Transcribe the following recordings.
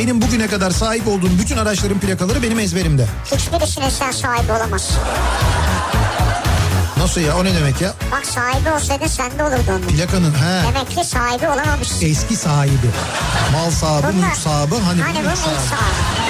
Benim bugüne kadar sahip olduğum bütün araçların plakaları benim ezberimde. Hiçbirisine sen sahibi olamazsın. Nasıl ya o ne demek ya? Bak sahibi olsaydı sende olurdu onun. Plakanın he. Demek ki sahibi olamamışsın. Eski sahibi. Mal sahibi, Bunlar- mülk sahibi. Hani, Hani bu mülk sahibi.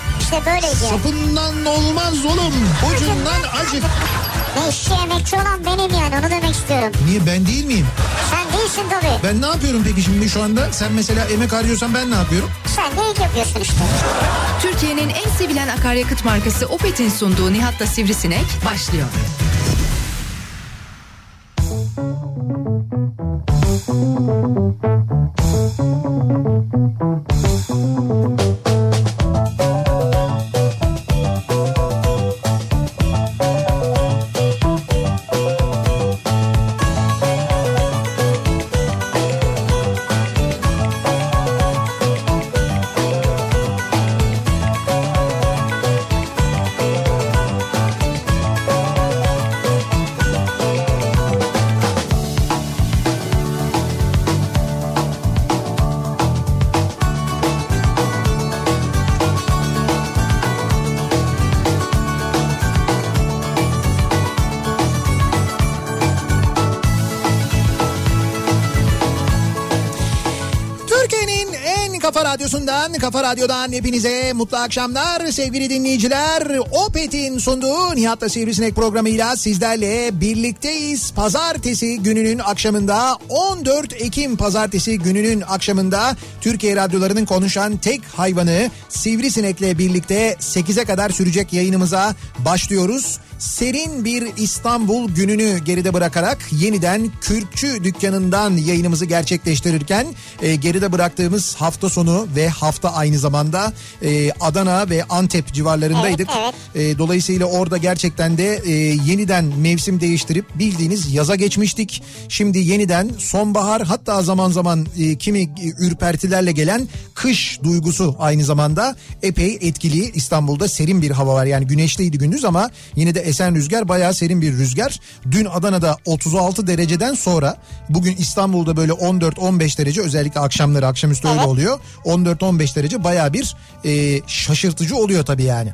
İşte böyleydi. Sapından olmaz oğlum. Ucundan acık. Ne işçi emekçi olan benim yani onu demek istiyorum. Niye ben değil miyim? Sen değilsin tabii. Ben ne yapıyorum peki şimdi şu anda? Sen mesela emek harcıyorsan ben ne yapıyorum? Sen de ilk yapıyorsun işte. Türkiye'nin en sevilen akaryakıt markası Opet'in sunduğu Nihat'la Sivrisinek başlıyor. Türkiye'nin radyosundan, kafa radyodan hepinize mutlu akşamlar sevgili dinleyiciler. Opet'in sunduğu Nihat'la Sivrisinek programıyla sizlerle birlikteyiz. Pazartesi gününün akşamında 14 Ekim pazartesi gününün akşamında Türkiye radyolarının konuşan tek hayvanı Sivrisinek'le birlikte 8'e kadar sürecek yayınımıza başlıyoruz. Serin bir İstanbul gününü geride bırakarak yeniden Kürkçü dükkanından yayınımızı gerçekleştirirken e, geride bıraktığımız hafta sonu ve hafta aynı zamanda e, Adana ve Antep civarlarındaydık. Evet, E, dolayısıyla orada gerçekten de e, yeniden mevsim değiştirip bildiğiniz yaza geçmiştik. Şimdi yeniden sonbahar hatta zaman zaman e, kimi ürpertilerle gelen kış duygusu aynı zamanda epey etkili. İstanbul'da serin bir hava var yani güneşliydi gündüz ama yine de esen rüzgar bayağı serin bir rüzgar. Dün Adana'da 36 dereceden sonra bugün İstanbul'da böyle 14-15 derece özellikle akşamları akşamüstü öyle Evet. oluyor. 14-15 derece bayağı bir e, şaşırtıcı oluyor tabii yani.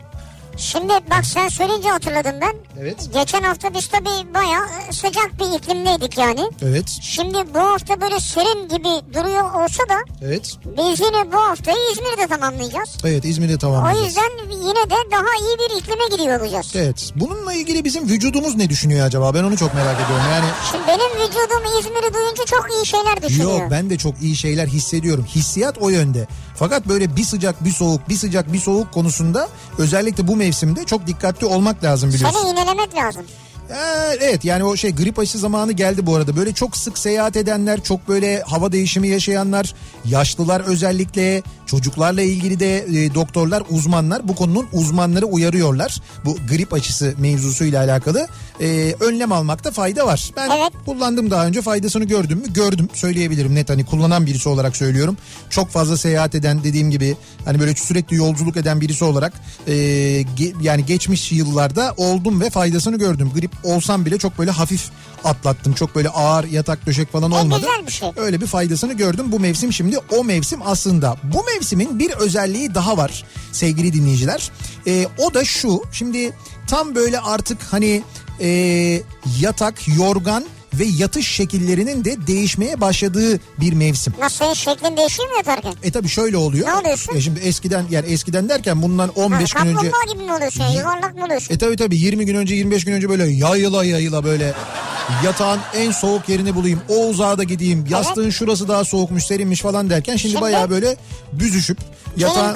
Şimdi bak sen söyleyince hatırladım ben. Evet. Geçen hafta biz tabii bayağı sıcak bir iklimdeydik yani. Evet. Şimdi bu hafta böyle serin gibi duruyor olsa da Evet. biz yine bu haftayı İzmir'de tamamlayacağız. Evet İzmir'de O tamamlayacağız. yüzden yine de daha iyi bir iklime giriyor olacağız. Evet. Bununla ilgili bizim vücudumuz ne düşünüyor acaba? Ben onu çok merak ediyorum. Yani Şimdi benim vücudum İzmir'i duyunca çok iyi şeyler düşünüyor. yok ben de çok iyi şeyler hissediyorum. Hissiyat o yönde. Fakat böyle bir sıcak bir soğuk bir sıcak bir soğuk konusunda özellikle bu mevsimde çok dikkatli olmak lazım biliyorsun. Seni iğnelemek lazım. Ee, evet yani o şey grip aşı zamanı geldi bu arada. Böyle çok sık seyahat edenler, çok böyle hava değişimi yaşayanlar, yaşlılar özellikle, çocuklarla ilgili de e, doktorlar, uzmanlar bu konunun uzmanları uyarıyorlar. Bu grip aşısı mevzusuyla alakalı e, önlem almakta fayda var. Ben Evet. kullandım daha önce faydasını gördüm mü? Gördüm söyleyebilirim net hani kullanan birisi olarak söylüyorum. Çok fazla seyahat eden dediğim gibi hani böyle sürekli yolculuk eden birisi olarak e, ge- yani geçmiş yıllarda oldum ve faydasını gördüm. Grip olsam bile çok böyle hafif atlattım. Çok böyle ağır yatak döşek falan E, olmadı. güzel bir şey. Öyle bir faydasını gördüm. Bu mevsim şimdi o mevsim aslında. Bu mevsimin bir özelliği daha var sevgili dinleyiciler. E, o da şu. Şimdi tam böyle artık hani e, yatak, yorgan ve yatış şekillerinin de değişmeye başladığı bir mevsim. Nasıl senin şeklin değişiyor mu yatarken? E tabi şöyle oluyor. Ne oluyorsun? E şimdi eskiden yani eskiden derken bundan 15 Ha, gün önce kaplumbağa gibi mi oluyorsun? Yuvarlak mı oluyorsun? e tabi tabi 20 gün önce 25 gün önce böyle yayıla yayıla böyle yatağın en soğuk yerini bulayım. O uzağa da gideyim. Yastığın şurası daha soğukmuş serinmiş falan derken şimdi, Şimdi- bayağı böyle büzüşüp yatağın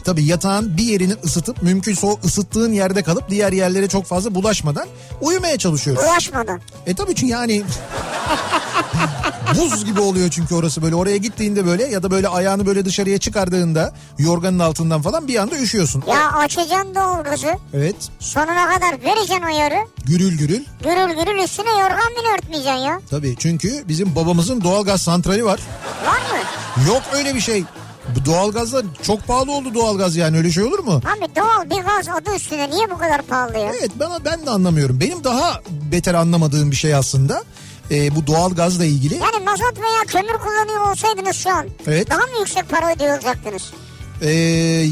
pozisyonu. tabi yatağın bir yerini ısıtıp mümkünse o ısıttığın yerde kalıp diğer yerlere çok fazla bulaşmadan uyumaya çalışıyoruz. Ulaşmadan. E tabii çünkü yani Buz gibi oluyor çünkü orası böyle. Oraya gittiğinde böyle ya da böyle ayağını böyle dışarıya çıkardığında yorganın altından falan bir anda üşüyorsun. Ya açacaksın doğalgazı. Evet. Sonuna kadar vereceksin o yarı. Gürül gürül. Gürül gürül üstüne yorgan bile örtmeyeceksin ya. Tabii çünkü bizim babamızın doğalgaz santrali var. Var mı? Yok öyle bir şey. Bu doğalgazlar çok pahalı oldu doğalgaz yani öyle şey olur mu? Abi doğal bir gaz adı üstüne niye bu kadar pahalı ya? Evet bana ben de anlamıyorum. Benim daha beter anlamadığım bir şey aslında. Ee, bu doğalgazla ilgili. Yani mazot veya kömür kullanıyor olsaydınız şu an Evet. daha mı yüksek para ödüyor olacaktınız? Ee, yani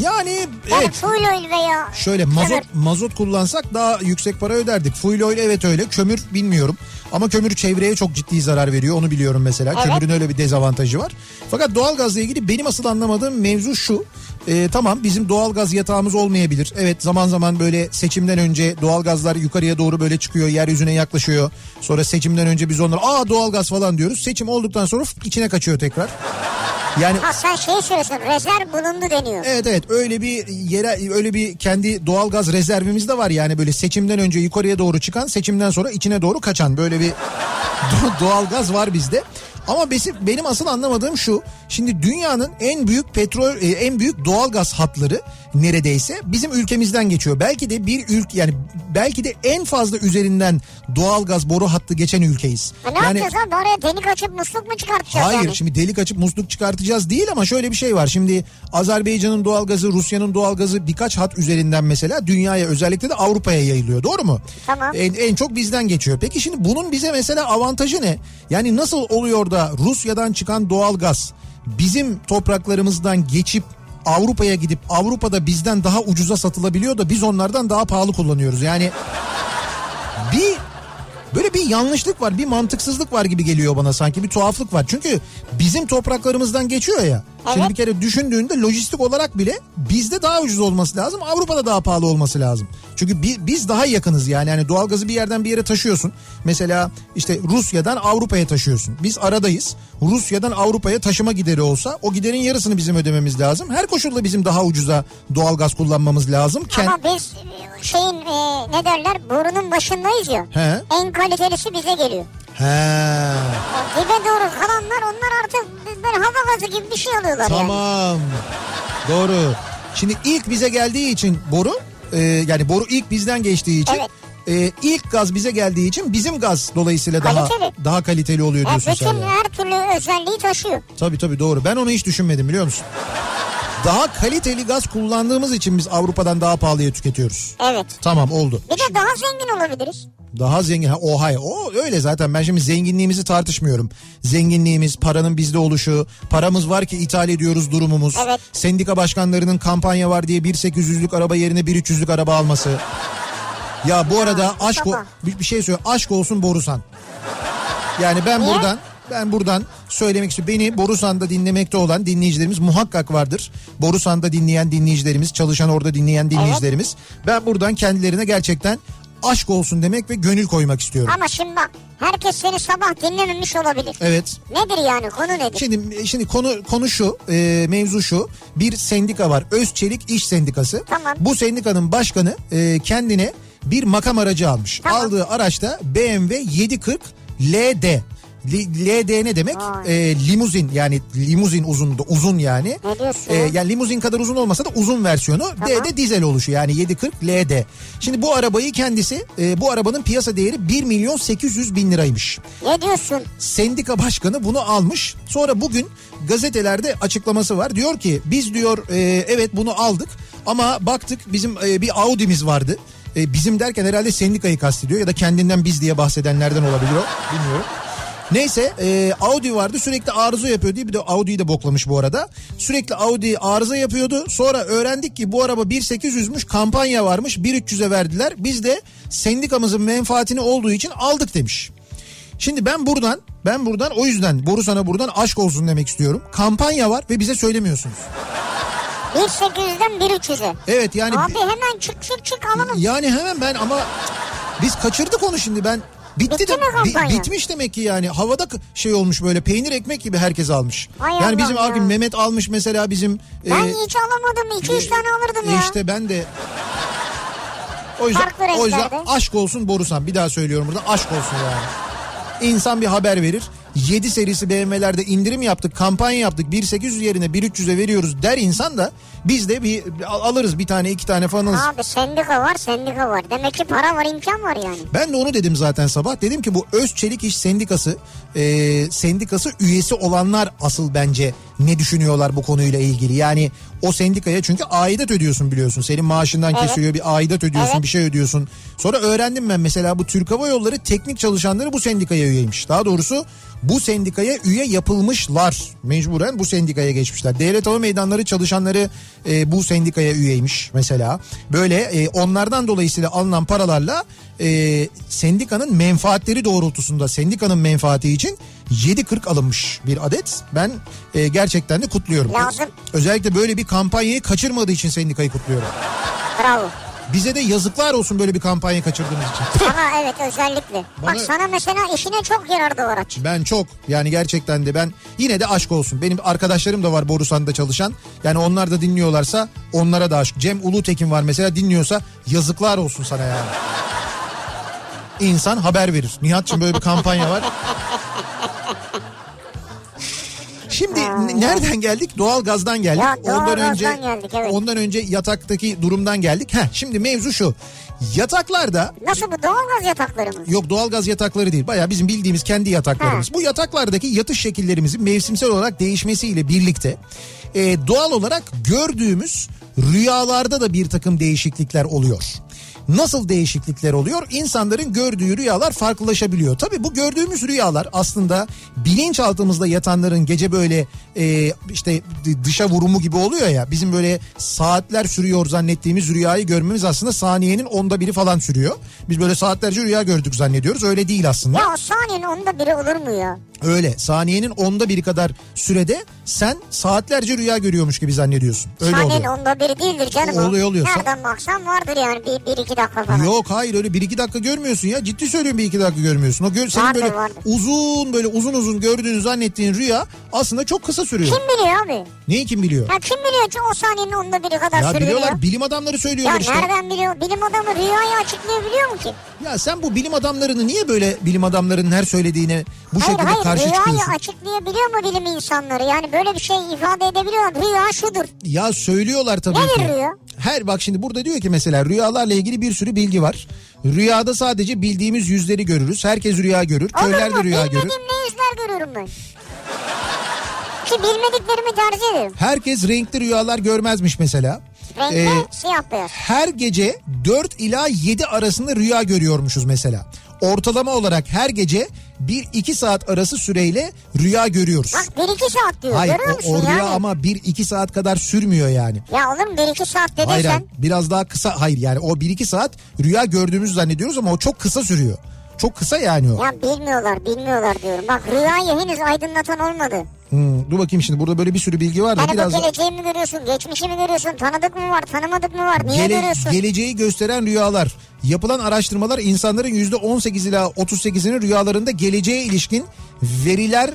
Yani evet full oil veya şöyle mazot kömür. mazot kullansak daha yüksek para öderdik. Fuel oil evet öyle. Kömür bilmiyorum. Ama kömür çevreye çok ciddi zarar veriyor. Onu biliyorum mesela. Evet. Kömürün öyle bir dezavantajı var. Fakat doğalgazla ilgili benim asıl anlamadığım mevzu şu. Ee, tamam bizim doğalgaz yatağımız olmayabilir. Evet zaman zaman böyle seçimden önce doğalgazlar yukarıya doğru böyle çıkıyor. Yeryüzüne yaklaşıyor. Sonra seçimden önce biz onlara aa doğalgaz falan diyoruz. Seçim olduktan sonra içine kaçıyor tekrar. Yani Ha sen şey söylüyorsun rezerv bulundu deniyor. Evet evet öyle bir yere öyle bir kendi doğalgaz rezervimiz de var yani böyle seçimden önce yukarıya doğru çıkan seçimden sonra içine doğru kaçan böyle bir do- doğalgaz var bizde. Ama benim asıl anlamadığım şu. Şimdi dünyanın en büyük petrol e, en büyük doğalgaz hatları neredeyse bizim ülkemizden geçiyor. Belki de bir ülke yani belki de en fazla üzerinden doğalgaz boru hattı geçen ülkeyiz. Ha, ne yani yapacağız abi oraya delik açıp musluk mu çıkartacağız Hayır yani? şimdi delik açıp musluk çıkartacağız değil ama şöyle bir şey var. Şimdi Azerbaycan'ın doğalgazı, Rusya'nın doğalgazı birkaç hat üzerinden mesela dünyaya özellikle de Avrupa'ya yayılıyor. Doğru mu? Tamam. En, en çok bizden geçiyor. Peki şimdi bunun bize mesela avantajı ne? Yani nasıl oluyor da Rusya'dan çıkan doğalgaz bizim topraklarımızdan geçip Avrupa'ya gidip Avrupa'da bizden daha ucuza satılabiliyor da biz onlardan daha pahalı kullanıyoruz. Yani bir böyle bir yanlışlık var, bir mantıksızlık var gibi geliyor bana sanki bir tuhaflık var. Çünkü bizim topraklarımızdan geçiyor ya. Şimdi Evet. bir kere düşündüğünde lojistik olarak bile bizde daha ucuz olması lazım, Avrupa'da daha pahalı olması lazım. Çünkü bi- biz daha yakınız yani. yani doğalgazı bir yerden bir yere taşıyorsun. Mesela işte Rusya'dan Avrupa'ya taşıyorsun. Biz aradayız. Rusya'dan Avrupa'ya taşıma gideri olsa o giderin yarısını bizim ödememiz lazım. Her koşulda bizim daha ucuza doğalgaz kullanmamız lazım. Kend- Ama biz e, şeyin e, ne derler borunun başındayız ya. He. En kalitelisi bize geliyor. He. O dibe doğru kalanlar onlar artık böyle hava gazı gibi bir şey alıyorlar yani. Tamam. Doğru. Şimdi ilk bize geldiği için boru e, yani boru ilk bizden geçtiği için Evet. e, ilk gaz bize geldiği için bizim gaz dolayısıyla daha Kaliteli. daha kaliteli oluyor Ya diyorsun sen. bütün yani. her türlü özelliği taşıyor. Tabii tabii doğru. Ben onu hiç düşünmedim biliyor musun? Daha kaliteli gaz kullandığımız için biz Avrupa'dan daha pahalıya tüketiyoruz. Evet. Tamam oldu. Bir de daha zengin olabiliriz. Daha zengin. Ha, o öyle zaten. Ben şimdi zenginliğimizi tartışmıyorum. Zenginliğimiz, paranın bizde oluşu, paramız var ki ithal ediyoruz durumumuz. Evet. Sendika başkanlarının kampanya var diye 1.800'lük araba yerine 1.300'lük araba alması. Ya bu arada aşk o, bir şey söyle. Aşk olsun Borusan. Yani ben Niye? buradan ben buradan söylemek istiyorum. Beni Borusan'da dinlemekte olan dinleyicilerimiz muhakkak vardır. Borusan'da dinleyen dinleyicilerimiz, çalışan orada dinleyen dinleyicilerimiz. Ben buradan kendilerine gerçekten aşk olsun demek ve gönül koymak istiyorum. Ama şimdi bak herkes seni sabah dinlememiş olabilir. Evet. Nedir yani konu nedir? Şimdi şimdi konu konu şu, e, mevzu şu. Bir sendika var. Özçelik İş Sendikası. Tamam. Bu sendikanın başkanı e, kendine bir makam aracı almış. Tamam. Aldığı araçta BMW 740 LD. LD ne demek? E, limuzin yani limuzin uzun yani. Ne diyorsun E, ya? yani limuzin kadar uzun olmasa da uzun versiyonu. D de dizel oluşu yani 740 LD. Şimdi bu arabayı kendisi e, bu arabanın piyasa değeri 1 milyon 800 bin liraymış Ne diyorsun? sendika başkanı bunu almış. Sonra bugün gazetelerde açıklaması var. Diyor ki biz diyor e, evet bunu aldık ama baktık bizim e, bir Audi'miz vardı. E, bizim derken herhalde sendikayı kastediyor ya da kendinden biz diye bahsedenlerden olabilir o bilmiyorum. Neyse e, Audi vardı sürekli arıza yapıyor diye bir de Audi'yi de boklamış bu arada. Sürekli Audi arıza yapıyordu. Sonra öğrendik ki bu araba 1.800'müş kampanya varmış 1.300'e verdiler. Biz de sendikamızın menfaatini olduğu için aldık demiş. Şimdi ben buradan ben buradan o yüzden Borusan'a buradan aşk olsun demek istiyorum. Kampanya var ve bize söylemiyorsunuz. 1800'den 1300'e. Evet yani Abi hemen çık çık çık alalım. yani hemen ben ama biz kaçırdık onu şimdi ben bitti, Bitti de mi kampanya? bitmiş demek ki yani havada şey olmuş böyle peynir ekmek gibi herkes almış. Hay yani Allah bizim ya. abi Mehmet almış mesela bizim Ben e, hiç alamadım. 2-3 tane alırdım ya. işte ben de o yüzden Farklı o yüzden renklerde. aşk olsun Borusan bir daha söylüyorum burada aşk olsun yani. İnsan bir haber verir. 7 serisi BMW'lerde indirim yaptık, kampanya yaptık. 1.800 yerine 1.300'e veriyoruz der insan da biz de bir al- alırız bir tane iki tane falan alırız. Abi sendika var sendika var. Demek ki para var imkan var yani. Ben de onu dedim zaten sabah. Dedim ki bu Öz Çelik İş Sendikası e, sendikası üyesi olanlar asıl bence ne düşünüyorlar bu konuyla ilgili. Yani o sendikaya çünkü aidat ödüyorsun biliyorsun. Senin maaşından Evet. kesiliyor bir aidat ödüyorsun Evet. bir şey ödüyorsun. Sonra öğrendim ben mesela bu Türk Hava Yolları teknik çalışanları bu sendikaya üyeymiş. Daha doğrusu bu sendikaya üye yapılmışlar. Mecburen bu sendikaya geçmişler. Devlet Hava Meydanları çalışanları e, bu sendikaya üyeymiş mesela. Böyle e, onlardan dolayısıyla alınan paralarla e, sendikanın menfaatleri doğrultusunda sendikanın menfaati için 7.40 alınmış bir adet. Ben e, gerçekten de kutluyorum. Lazım. Özellikle böyle bir kampanyayı kaçırmadığı için sendikayı kutluyorum. Bravo. Bize de yazıklar olsun böyle bir kampanya kaçırdığımız için. Sana evet özellikle. Bana- Bak sana mesela işine çok yarardı o araç. Ben çok yani gerçekten de ben yine de aşk olsun. Benim arkadaşlarım da var Borusan'da çalışan. Yani onlar da dinliyorlarsa onlara da aşk. Cem Ulutekin var mesela dinliyorsa yazıklar olsun sana yani. İnsan haber verir. Nihat'cığım böyle bir kampanya var. Şimdi n- nereden geldik? Doğalgazdan geldik. Ya, doğalgazdan geldik, evet. Ondan önce yataktaki durumdan geldik. Heh, şimdi mevzu şu. Yataklarda Nasıl bu doğalgaz yatakları mı? Yok doğalgaz yatakları değil. Bayağı bizim bildiğimiz kendi yataklarımız. Bu yataklardaki yatış şekillerimizin mevsimsel olarak değişmesiyle birlikte e, doğal olarak gördüğümüz rüyalarda da bir takım değişiklikler oluyor. Nasıl değişiklikler oluyor? İnsanların gördüğü rüyalar farklılaşabiliyor. Tabii bu gördüğümüz rüyalar aslında bilinçaltımızda yatanların gece böyle e, işte dışa vurumu gibi oluyor ya. Bizim böyle saatler sürüyor zannettiğimiz rüyayı görmemiz aslında saniyenin onda biri falan sürüyor. Biz böyle saatlerce rüya gördük zannediyoruz. Öyle değil aslında. Ya saniyenin onda biri olur mu ya? Öyle saniyenin onda biri kadar sürede sen saatlerce rüya görüyormuş gibi zannediyorsun. Öyle Saniyenin oluyor. onda biri değildir canım. Oluyor, oluyor. Nereden baksan vardır yani bir, bir iki dakika falan. Yok hayır öyle bir iki dakika görmüyorsun ya. Ciddi söylüyorum bir iki dakika görmüyorsun. O gör, senin Vardır, böyle vardır. uzun böyle uzun uzun gördüğünü zannettiğin rüya aslında çok kısa sürüyor. Kim biliyor abi? Neyi kim biliyor? Ya kim biliyor ki o saniyenin onda biri kadar Ya sürüyor biliyorlar bilim adamları Ya söylüyorlar işte. nereden biliyor? Bilim adamı rüyayı açıklayabiliyor mu ki? Ya sen bu bilim adamlarını niye böyle bilim adamlarının her söylediğine bu Hayır şekilde hayır karşı rüyayı çıkıyorsun? açıklayabiliyor mu bilim insanları? Yani böyle bir şey ifade edebiliyorlar. Rüya şudur. Ya söylüyorlar tabii Nedir ki. rüya? Her bak şimdi burada diyor ki mesela rüyalarla ilgili bir sürü bilgi var. Rüyada sadece bildiğimiz yüzleri görürüz. Herkes rüya görür. Olur Köyler de mu? rüya görür. Bilmediğim ne yüzler görüyorum ben. Ki bilmediklerimi tercih ederim. Herkes renkli rüyalar görmezmiş mesela. Renkli Ee, siyah beyaz. her gece 4 ila 7 arasında rüya görüyormuşuz mesela. Ortalama olarak her gece 1-2 saat arası süreyle rüya görüyoruz. Bak 1-2 saat diyor. Hayır Görüyor o, musun o rüya yani? ama 1-2 saat kadar sürmüyor yani. Ya oğlum 1-2 saat dedin Hayır, hayır biraz daha kısa hayır yani o 1-2 saat rüya gördüğümüzü zannediyoruz ama o çok kısa sürüyor. Çok kısa yani o. Ya bilmiyorlar bilmiyorlar diyorum. Bak rüyayı henüz aydınlatan olmadı. Hmm, dur bakayım şimdi burada böyle bir sürü bilgi var da Yani biraz geleceği mi görüyorsun, geçmişi mi görüyorsun, tanıdık mı var, tanımadık mı var, niye Gele- görüyorsun? geleceği gösteren rüyalar. Yapılan araştırmalar insanların %18 ila 38'inin rüyalarında geleceğe ilişkin veriler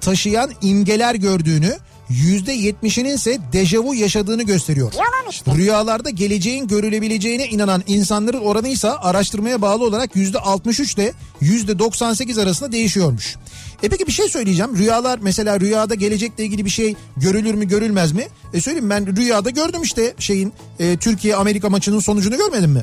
taşıyan imgeler gördüğünü, %70'inin ise dejavu yaşadığını gösteriyor. Yalan işte. Rüyalarda geleceğin görülebileceğine inanan insanların oranı ise araştırmaya bağlı olarak %63 ile %98 arasında değişiyormuş. E peki bir şey söyleyeceğim. Rüyalar mesela rüyada gelecekle ilgili bir şey görülür mü görülmez mi? E söyleyeyim ben rüyada gördüm işte şeyin e, Türkiye Amerika maçının sonucunu görmedin mi?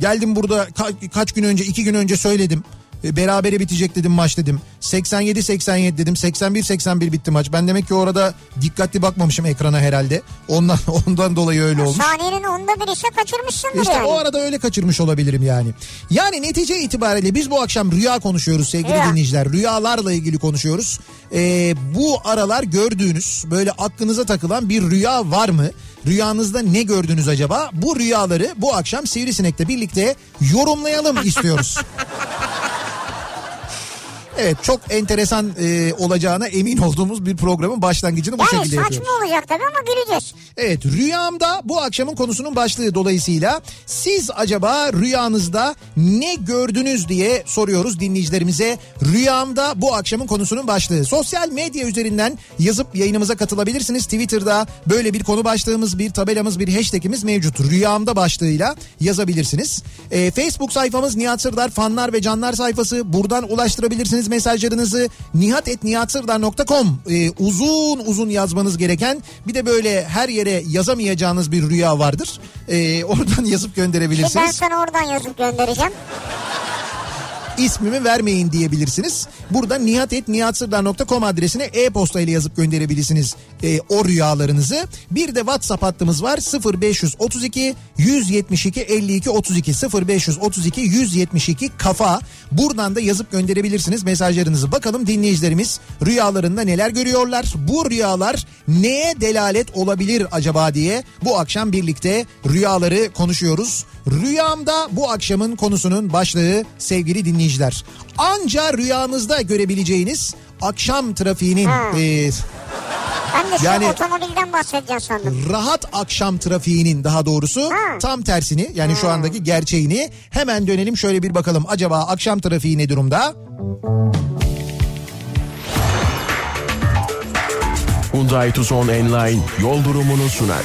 Geldim burada ka- kaç gün önce iki gün önce söyledim. E, berabere bitecek dedim maç dedim. 87-87 dedim. 81-81 bitti maç. Ben demek ki orada dikkatli bakmamışım ekrana herhalde. Ondan ondan dolayı öyle olmuş. Saniyenin onda bir ise kaçırmışsındır İşte yani. o arada öyle kaçırmış olabilirim yani. Yani netice itibariyle biz bu akşam rüya konuşuyoruz sevgili Rüya. dinleyiciler. Rüyalarla ilgili konuşuyoruz. Ee, bu aralar gördüğünüz böyle aklınıza takılan bir rüya var mı? Rüyanızda ne gördünüz acaba? Bu rüyaları bu akşam Sivrisinek'le birlikte yorumlayalım istiyoruz. Evet çok enteresan e, olacağına emin olduğumuz bir programın başlangıcını bu şekilde saçma yapıyoruz. olacak tabii ama güleceğiz. Evet rüyamda bu akşamın konusunun başlığı dolayısıyla siz acaba rüyanızda ne gördünüz diye soruyoruz dinleyicilerimize. Rüyamda bu akşamın konusunun başlığı. Sosyal medya üzerinden yazıp yayınımıza katılabilirsiniz. Twitter'da böyle bir konu başlığımız, bir tabelamız, bir hashtagimiz mevcut. Rüyamda başlığıyla yazabilirsiniz. Ee, Facebook sayfamız Nihat Sırdar fanlar ve canlar sayfası. Buradan ulaştırabilirsiniz mesajlarınızı nihatetnihatsırdar.com e, uzun uzun yazmanız gereken bir de böyle her yere yazamayacağınız bir rüya vardır. E, oradan yazıp Ki ben gönderebilirsiniz. sana oradan yazıp göndereceğim. İsmimi vermeyin diyebilirsiniz. Burada nihatetnihatsırdar.com adresine e-posta ile yazıp gönderebilirsiniz e, o rüyalarınızı. Bir de WhatsApp hattımız var 0532 172 52 32 0532 172 kafa. Buradan da yazıp gönderebilirsiniz mesajlarınızı. Bakalım dinleyicilerimiz rüyalarında neler görüyorlar? Bu rüyalar neye delalet olabilir acaba diye bu akşam birlikte rüyaları konuşuyoruz. Rüyamda bu akşamın konusunun başlığı sevgili dinleyiciler. Anca rüyanızda görebileceğiniz akşam trafiğinin Ha. e, Ben de şu Yani- otomobilden bahsedeceğim sandım. rahat akşam trafiğinin daha doğrusu Ha. tam tersini yani şu andaki gerçeğini hemen dönelim şöyle bir bakalım acaba akşam trafiği ne durumda? Hyundai Tucson Enline yol durumunu sunar.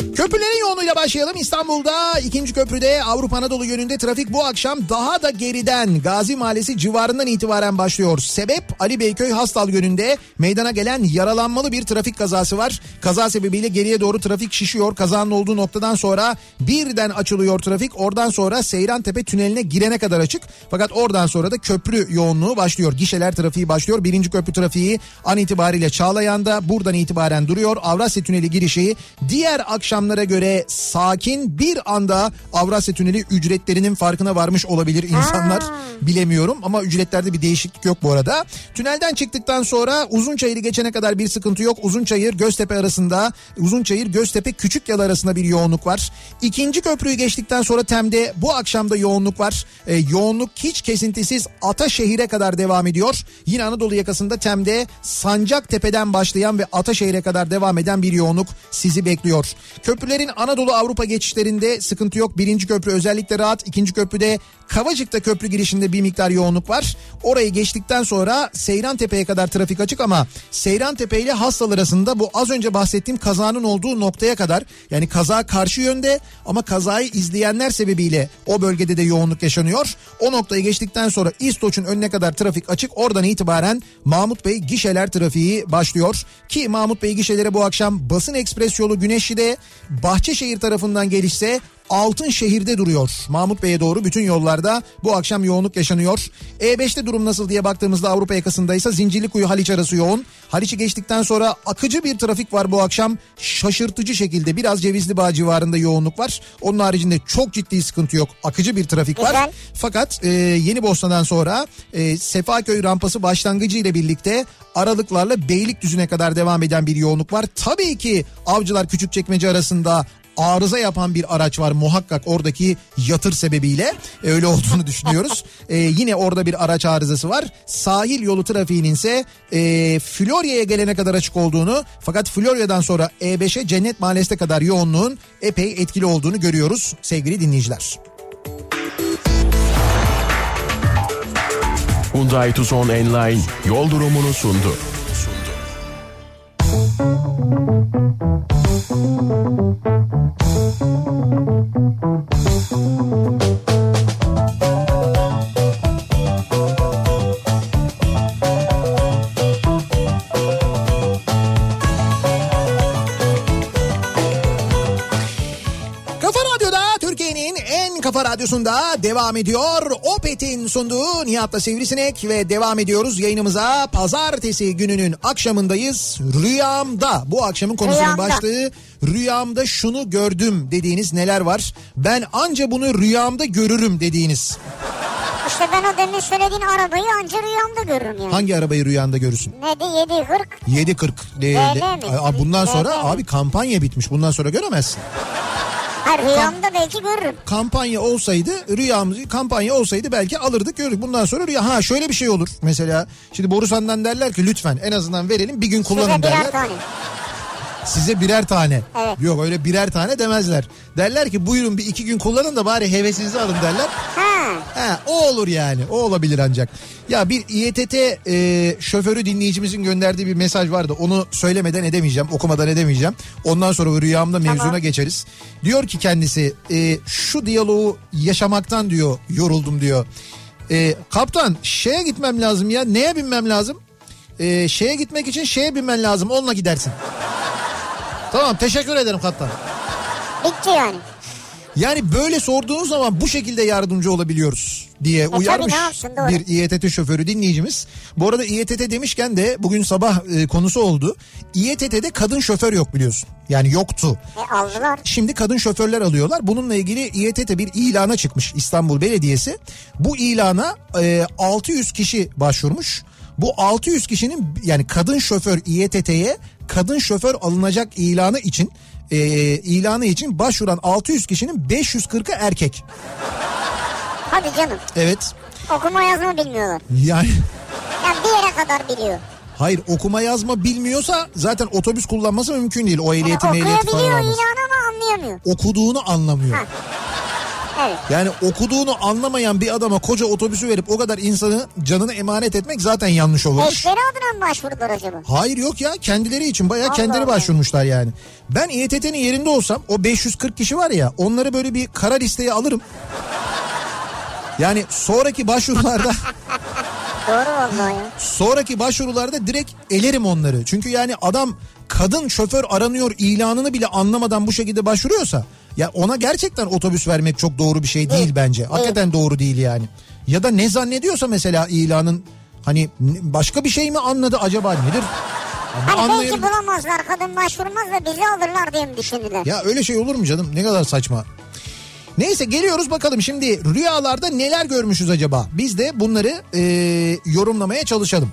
Köprülerin yoğunluğuyla başlayalım. İstanbul'da ikinci köprüde Avrupa Anadolu yönünde trafik bu akşam daha da geriden Gazi Mahallesi civarından itibaren başlıyor. Sebep Ali Beyköy Hastal yönünde meydana gelen yaralanmalı bir trafik kazası var. Kaza sebebiyle geriye doğru trafik şişiyor. Kazanın olduğu noktadan sonra birden açılıyor trafik. Oradan sonra Seyrantepe tüneline girene kadar açık. Fakat oradan sonra da köprü yoğunluğu başlıyor. Gişeler trafiği başlıyor. Birinci köprü trafiği an itibariyle Çağlayan'da buradan itibaren duruyor. Avrasya Tüneli girişi diğer akşamlara göre sakin bir anda Avrasya Tüneli ücretlerinin farkına varmış olabilir insanlar. Bilemiyorum ama ücretlerde bir değişiklik yok bu arada. Tünelden çıktıktan sonra Uzunçayır'ı geçene kadar bir sıkıntı yok. Uzunçayır Göztepe arasında Uzunçayır Göztepe Küçükyal arasında bir yoğunluk var. İkinci köprüyü geçtikten sonra Tem'de bu akşamda yoğunluk var. Ee, yoğunluk hiç kesintisiz Ataşehir'e kadar devam ediyor. Yine Anadolu yakasında Tem'de Sancaktepe'den başlayan ve Ataşehir'e kadar devam eden bir yoğunluk sizi bekliyor. Köprülerin Anadolu Avrupa geçişlerinde sıkıntı yok. Birinci köprü özellikle rahat. İkinci köprüde Kavacık'ta köprü girişinde bir miktar yoğunluk var. Orayı geçtikten sonra Seyrantepe'ye kadar trafik açık ama Seyrantepe ile Hastal arasında bu az önce bahsettiğim kazanın olduğu noktaya kadar yani kaza karşı yönde ama kazayı izleyenler sebebiyle o bölgede de yoğunluk yaşanıyor. O noktayı geçtikten sonra İstoç'un önüne kadar trafik açık. Oradan itibaren Mahmut Bey gişeler trafiği başlıyor. Ki Mahmut Bey gişelere bu akşam basın ekspres yolu Güneşli'de Bahçeşehir tarafından gelişse Altınşehir'de duruyor. Mahmut Bey'e doğru bütün yollarda bu akşam yoğunluk yaşanıyor. E5'te durum nasıl diye baktığımızda Avrupa yakasındaysa Zincirlikuyu Haliç arası yoğun. Haliç'i geçtikten sonra akıcı bir trafik var bu akşam. Şaşırtıcı şekilde biraz Cevizli Bağ civarında yoğunluk var. Onun haricinde çok ciddi sıkıntı yok. Akıcı bir trafik var. Güzel. Fakat e, Yeni Bosna'dan sonra e, Sefaköy rampası başlangıcı ile birlikte aralıklarla Beylikdüzü'ne kadar devam eden bir yoğunluk var. Tabii ki Avcılar Küçükçekmece arasında arıza yapan bir araç var muhakkak oradaki yatır sebebiyle E, öyle olduğunu düşünüyoruz. E, yine orada bir araç arızası var. Sahil yolu trafiğinin ise e, Florya'ya gelene kadar açık olduğunu fakat Florya'dan sonra E5'e Cennet Mahallesi'ne kadar yoğunluğun epey etkili olduğunu görüyoruz sevgili dinleyiciler. Hyundai Tucson Enline yol durumunu sundu. Kafa Thank you. Radyosunda devam ediyor. Opet'in sunduğu Nihat'la Sivrisinek ve devam ediyoruz yayınımıza. Pazartesi gününün akşamındayız. Rüyamda bu akşamın konusunun Rüyamda. başlığı rüyamda şunu gördüm dediğiniz neler var? Ben anca bunu rüyamda görürüm dediğiniz. İşte ben o demin söylediğin arabayı anca rüyamda görürüm yani. Hangi arabayı rüyanda görürsün? Neydi 740? 740. De, DL de- mi? Aa, bundan sonra abi kampanya bitmiş. Bundan sonra göremezsin. Hayır rüyamda belki görürüm. kampanya olsaydı rüyamız kampanya olsaydı belki alırdık görürdük. Bundan sonra rüya ha şöyle bir şey olur. Mesela şimdi Borusan'dan derler ki lütfen en azından verelim bir gün kullanın Size derler. tane. Size birer tane. Evet. Yok öyle birer tane demezler. Derler ki buyurun bir iki gün kullanın da bari hevesinizi alın derler. Ha. He, o olur yani. O olabilir ancak. Ya bir İETT e, şoförü dinleyicimizin gönderdiği bir mesaj vardı. Onu söylemeden edemeyeceğim, okumadan edemeyeceğim. Ondan sonra rüyamda mevzuna Tamam. geçeriz. Diyor ki kendisi e, şu diyaloğu yaşamaktan diyor yoruldum diyor. E, kaptan şeye gitmem lazım ya. Neye binmem lazım? E, şeye gitmek için şeye binmen lazım. Onunla gidersin. Tamam teşekkür ederim kaptan. Bitti yani. Yani böyle sorduğunuz zaman bu şekilde yardımcı olabiliyoruz diye tabii, uyarmış ne doğru. bir İETT şoförü dinleyicimiz. Bu arada İETT demişken de bugün sabah e, konusu oldu. İETT'de kadın şoför yok biliyorsun. Yani yoktu. E aldılar. Şimdi kadın şoförler alıyorlar. Bununla ilgili İETT bir ilana çıkmış İstanbul Belediyesi. Bu ilana e, 600 kişi başvurmuş. Bu 600 kişinin yani kadın şoför İETT'ye kadın şoför alınacak ilanı için e, ilanı için başvuran 600 kişinin 540'ı erkek. Hadi canım. Evet. Okuma yazma bilmiyorlar. Yani Yani bir yere kadar biliyor. hayır okuma yazma bilmiyorsa zaten otobüs kullanması mümkün değil. O Yani ehliyeti mehliyeti falan okuyabiliyor alması. ilanı ama anlayamıyor. Okuduğunu anlamıyor. Ha. Evet. Yani okuduğunu anlamayan bir adama koca otobüsü verip o kadar insanı canını emanet etmek zaten yanlış olur. Eşleri adına mı başvurdular acaba? Hayır yok ya kendileri için bayağı Allah kendileri Allah. başvurmuşlar yani. Ben İETT'nin yerinde olsam o 540 kişi var ya onları böyle bir kara listeye alırım. Yani sonraki başvurularda Doğru vallahi sonraki başvurularda direkt elerim onları. Çünkü yani adam kadın şoför aranıyor ilanını bile anlamadan bu şekilde başvuruyorsa ya ona gerçekten otobüs vermek çok doğru bir şey değil Değil. bence. Hakikaten doğru değil yani. Ya da ne zannediyorsa mesela ilanın hani başka bir şey mi anladı acaba nedir? Hani belki anlayalım. bulamazlar kadın başvurmaz da bizi alırlar diye mi düşündüler? Ya öyle şey olur mu canım? Ne kadar saçma. Neyse geliyoruz bakalım şimdi rüyalarda neler görmüşüz acaba? Biz de bunları e, yorumlamaya çalışalım.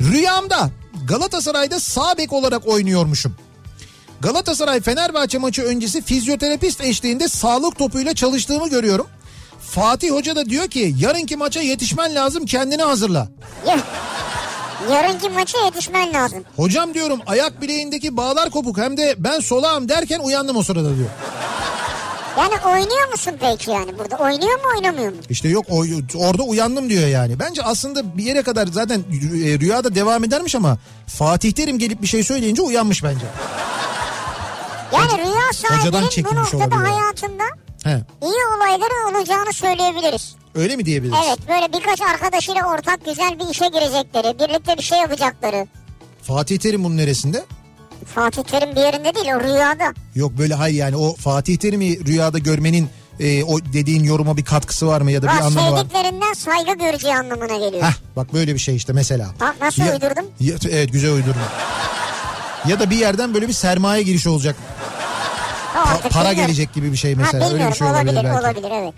Rüyamda Galatasaray'da sağ bek olarak oynuyormuşum. Galatasaray Fenerbahçe maçı öncesi fizyoterapist eşliğinde sağlık topuyla çalıştığımı görüyorum. Fatih Hoca da diyor ki yarınki maça yetişmen lazım kendini hazırla. Ya, yarınki maça yetişmen lazım. Hocam diyorum ayak bileğindeki bağlar kopuk hem de ben solağım derken uyandım o sırada diyor. Yani oynuyor musun peki yani burada? Oynuyor mu oynamıyor mu? İşte yok o, orada uyandım diyor yani. Bence aslında bir yere kadar zaten e, rüyada devam edermiş ama Fatih Terim gelip bir şey söyleyince uyanmış bence. Yani rüya sahibinin bu noktada hayatında He, iyi olayların olacağını söyleyebiliriz. öyle mi diyebiliriz? Evet böyle birkaç arkadaşıyla ortak güzel bir işe girecekleri, birlikte bir şey yapacakları. Fatih Terim bunun neresinde? Fatih Terim bir yerinde değil o rüyada. Yok böyle hayır yani o Fatih Terim'i rüyada görmenin e, o dediğin yoruma bir katkısı var mı ya da bir Bak anlamı var? sevdiklerinden saygı göreceği anlamına geliyor. Heh, bak böyle bir şey işte mesela. Bak nasıl Ya- uydurdum? Ya- evet güzel uydurdun. Ya da bir yerden böyle bir sermaye girişi olacak. Pa- para gelecek gibi bir şey mesela. ha, Öyle bir şey olabilir, olabilir, belki. olabilir evet.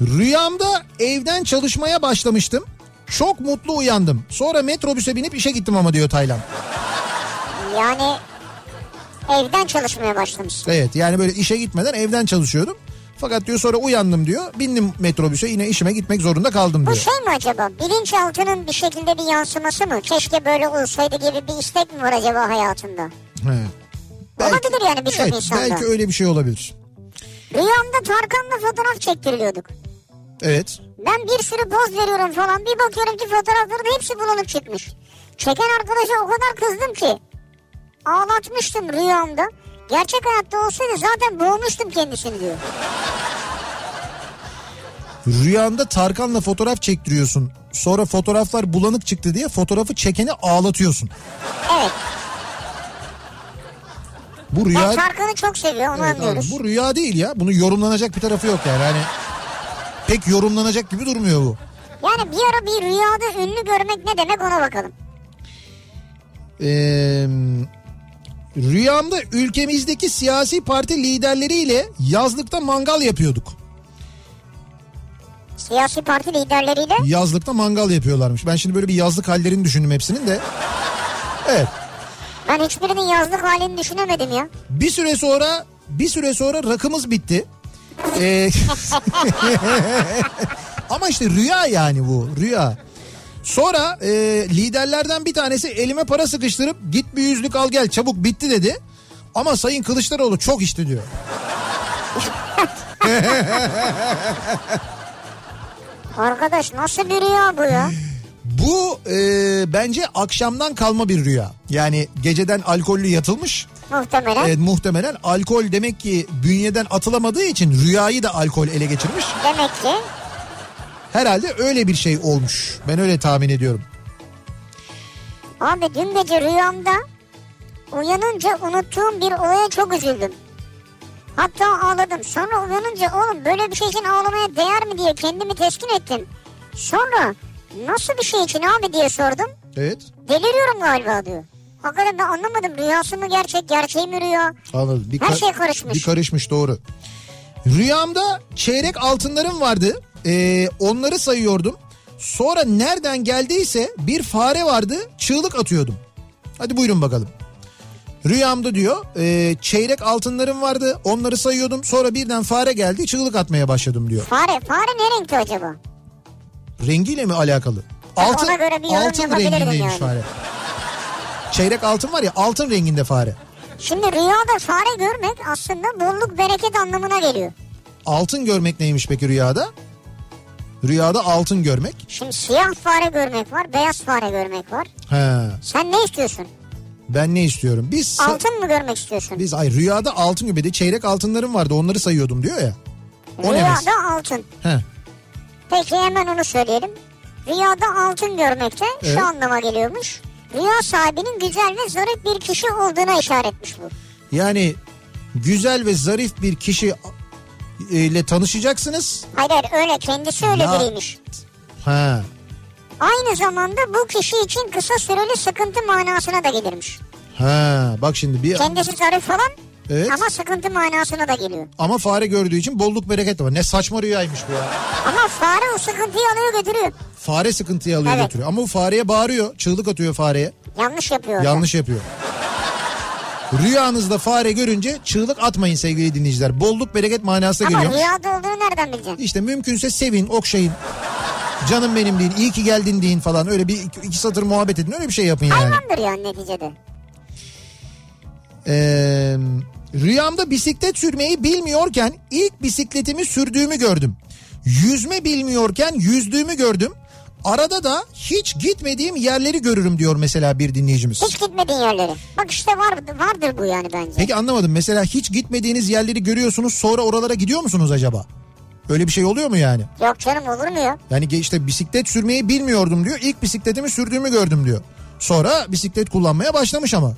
Rüyamda evden çalışmaya başlamıştım. Çok mutlu uyandım. Sonra metrobüse binip işe gittim ama diyor Taylan. Yani evden çalışmaya başlamış. Evet yani böyle işe gitmeden evden çalışıyordum. Fakat diyor sonra uyandım diyor. Bindim metrobüse yine işime gitmek zorunda kaldım Bu diyor. şey mi acaba? Bilinçaltının bir şekilde bir yansıması mı? Keşke böyle olsaydı gibi bir istek mi var acaba hayatında? He. Olabilir yani birçok evet, insanda. Belki öyle bir şey olabilir. Rüyamda Tarkan'la fotoğraf çektiriliyorduk. Evet. Ben bir sürü poz veriyorum falan. Bir bakıyorum ki fotoğrafların hepsi bulanık çıkmış. Çeken arkadaşa o kadar kızdım ki. Ağlatmıştım rüyamda. Gerçek hayatta olsaydı zaten boğmuştum kendisini diyor. Rüyanda Tarkan'la fotoğraf çektiriyorsun. Sonra fotoğraflar bulanık çıktı diye fotoğrafı çekeni ağlatıyorsun. Evet. Bu Ben rüya... Tarkan'ı çok seviyor onu Evet, anlıyoruz. abi, bu rüya değil ya. Bunun yorumlanacak bir tarafı yok yani. Hani pek yorumlanacak gibi durmuyor bu. Yani bir ara bir rüyada ünlü görmek ne demek ona bakalım. Ee, rüyamda ülkemizdeki siyasi parti liderleriyle yazlıkta mangal yapıyorduk. Siyasi parti liderleriyle. Yazlıkta mangal yapıyorlarmış. Ben şimdi böyle bir yazlık hallerini düşündüm hepsinin de. Evet. Ben hiçbirinin yazlık halini düşünemedim ya. Bir süre sonra bir süre sonra rakımız bitti. Ee, ama işte rüya yani bu rüya. Sonra e, liderlerden bir tanesi elime para sıkıştırıp git bir yüzlük al gel çabuk bitti dedi. Ama Sayın Kılıçdaroğlu çok içti diyor. Arkadaş nasıl bir rüya bu ya? Bu e, bence akşamdan kalma bir rüya. Yani geceden alkollü yatılmış. Muhtemelen. E, muhtemelen alkol demek ki bünyeden atılamadığı için rüyayı da alkol ele geçirmiş. Demek ki Herhalde öyle bir şey olmuş. Ben öyle tahmin ediyorum. abi dün gece rüyamda uyanınca unuttuğum bir olaya çok üzüldüm. Hatta ağladım. Sonra uyanınca oğlum böyle bir şey için ağlamaya değer mi diye kendimi teskin ettim. Sonra nasıl bir şey için abi diye sordum. Evet. Deliriyorum galiba diyor. Hakikaten ben anlamadım. Rüyası mı gerçek, gerçeği mi rüya? Anladım. Bir Her şey karışmış. Bir karışmış doğru. Rüyamda çeyrek altınlarım vardı. Ee, onları sayıyordum. Sonra nereden geldiyse bir fare vardı çığlık atıyordum. Hadi buyurun bakalım. Rüyamda diyor e, çeyrek altınlarım vardı onları sayıyordum. Sonra birden fare geldi çığlık atmaya başladım diyor. Fare, fare ne renkte acaba? Rengiyle mi alakalı? Altın, ona göre bir yorum altın rengindeymiş yani. fare. Çeyrek altın var ya altın renginde fare. Şimdi rüyada fare görmek aslında bolluk bereket anlamına geliyor. Altın görmek neymiş peki rüyada? Rüyada altın görmek. Şimdi siyah fare görmek var, beyaz fare görmek var. He, Sen ne istiyorsun? ben ne istiyorum? Biz Altın mı görmek istiyorsun? biz ay rüyada altın gibi de çeyrek altınlarım vardı onları sayıyordum diyor ya. O ne Rüyada mes- altın. He. Peki hemen onu söyleyelim. Rüyada altın görmekte Evet. şu anlama geliyormuş. Rüya sahibinin güzel ve zarif bir kişi olduğuna işaretmiş bu. Yani güzel ve zarif bir kişi ile tanışacaksınız. Hayır hayır öyle kendisi öyle Ya- biriymiş. Ha. Aynı zamanda bu kişi için kısa süreli sıkıntı manasına da gelirmiş. Ha. Bak şimdi bir Kendisi zarif falan Evet. ama sıkıntı manasına da geliyor. ama fare gördüğü için bolluk bereket var. Ne saçma rüyaymış bu ya. Ama fare o sıkıntıyı alıyor götürüyor. Fare sıkıntıyı alıyor Evet. götürüyor. Ama bu fareye bağırıyor. Çığlık atıyor fareye. Yanlış yapıyor. orada. Yanlış yapıyor. Rüyanızda fare görünce çığlık atmayın sevgili dinleyiciler. Bolluk bereket manasına Ama geliyor. rüyada olduğunu nereden bileceksin? İşte mümkünse sevin, okşayın. Canım benim deyin, iyi ki geldin deyin falan. Öyle bir iki, iki satır muhabbet edin. Öyle bir şey yapın yani. Hayvandır yani neticede. Ee, rüyamda bisiklet sürmeyi bilmiyorken ilk bisikletimi sürdüğümü gördüm. Yüzme bilmiyorken yüzdüğümü gördüm. Arada da hiç gitmediğim yerleri görürüm diyor mesela bir dinleyicimiz. Hiç gitmediğin yerlere. Bak işte var, vardır bu yani bence. Peki anlamadım. Mesela hiç gitmediğiniz yerleri görüyorsunuz sonra oralara gidiyor musunuz acaba? Öyle bir şey oluyor mu yani? Yok canım olur mu ya? Yani işte bisiklet sürmeyi bilmiyordum diyor. İlk bisikletimi sürdüğümü gördüm diyor. Sonra bisiklet kullanmaya başlamış ama.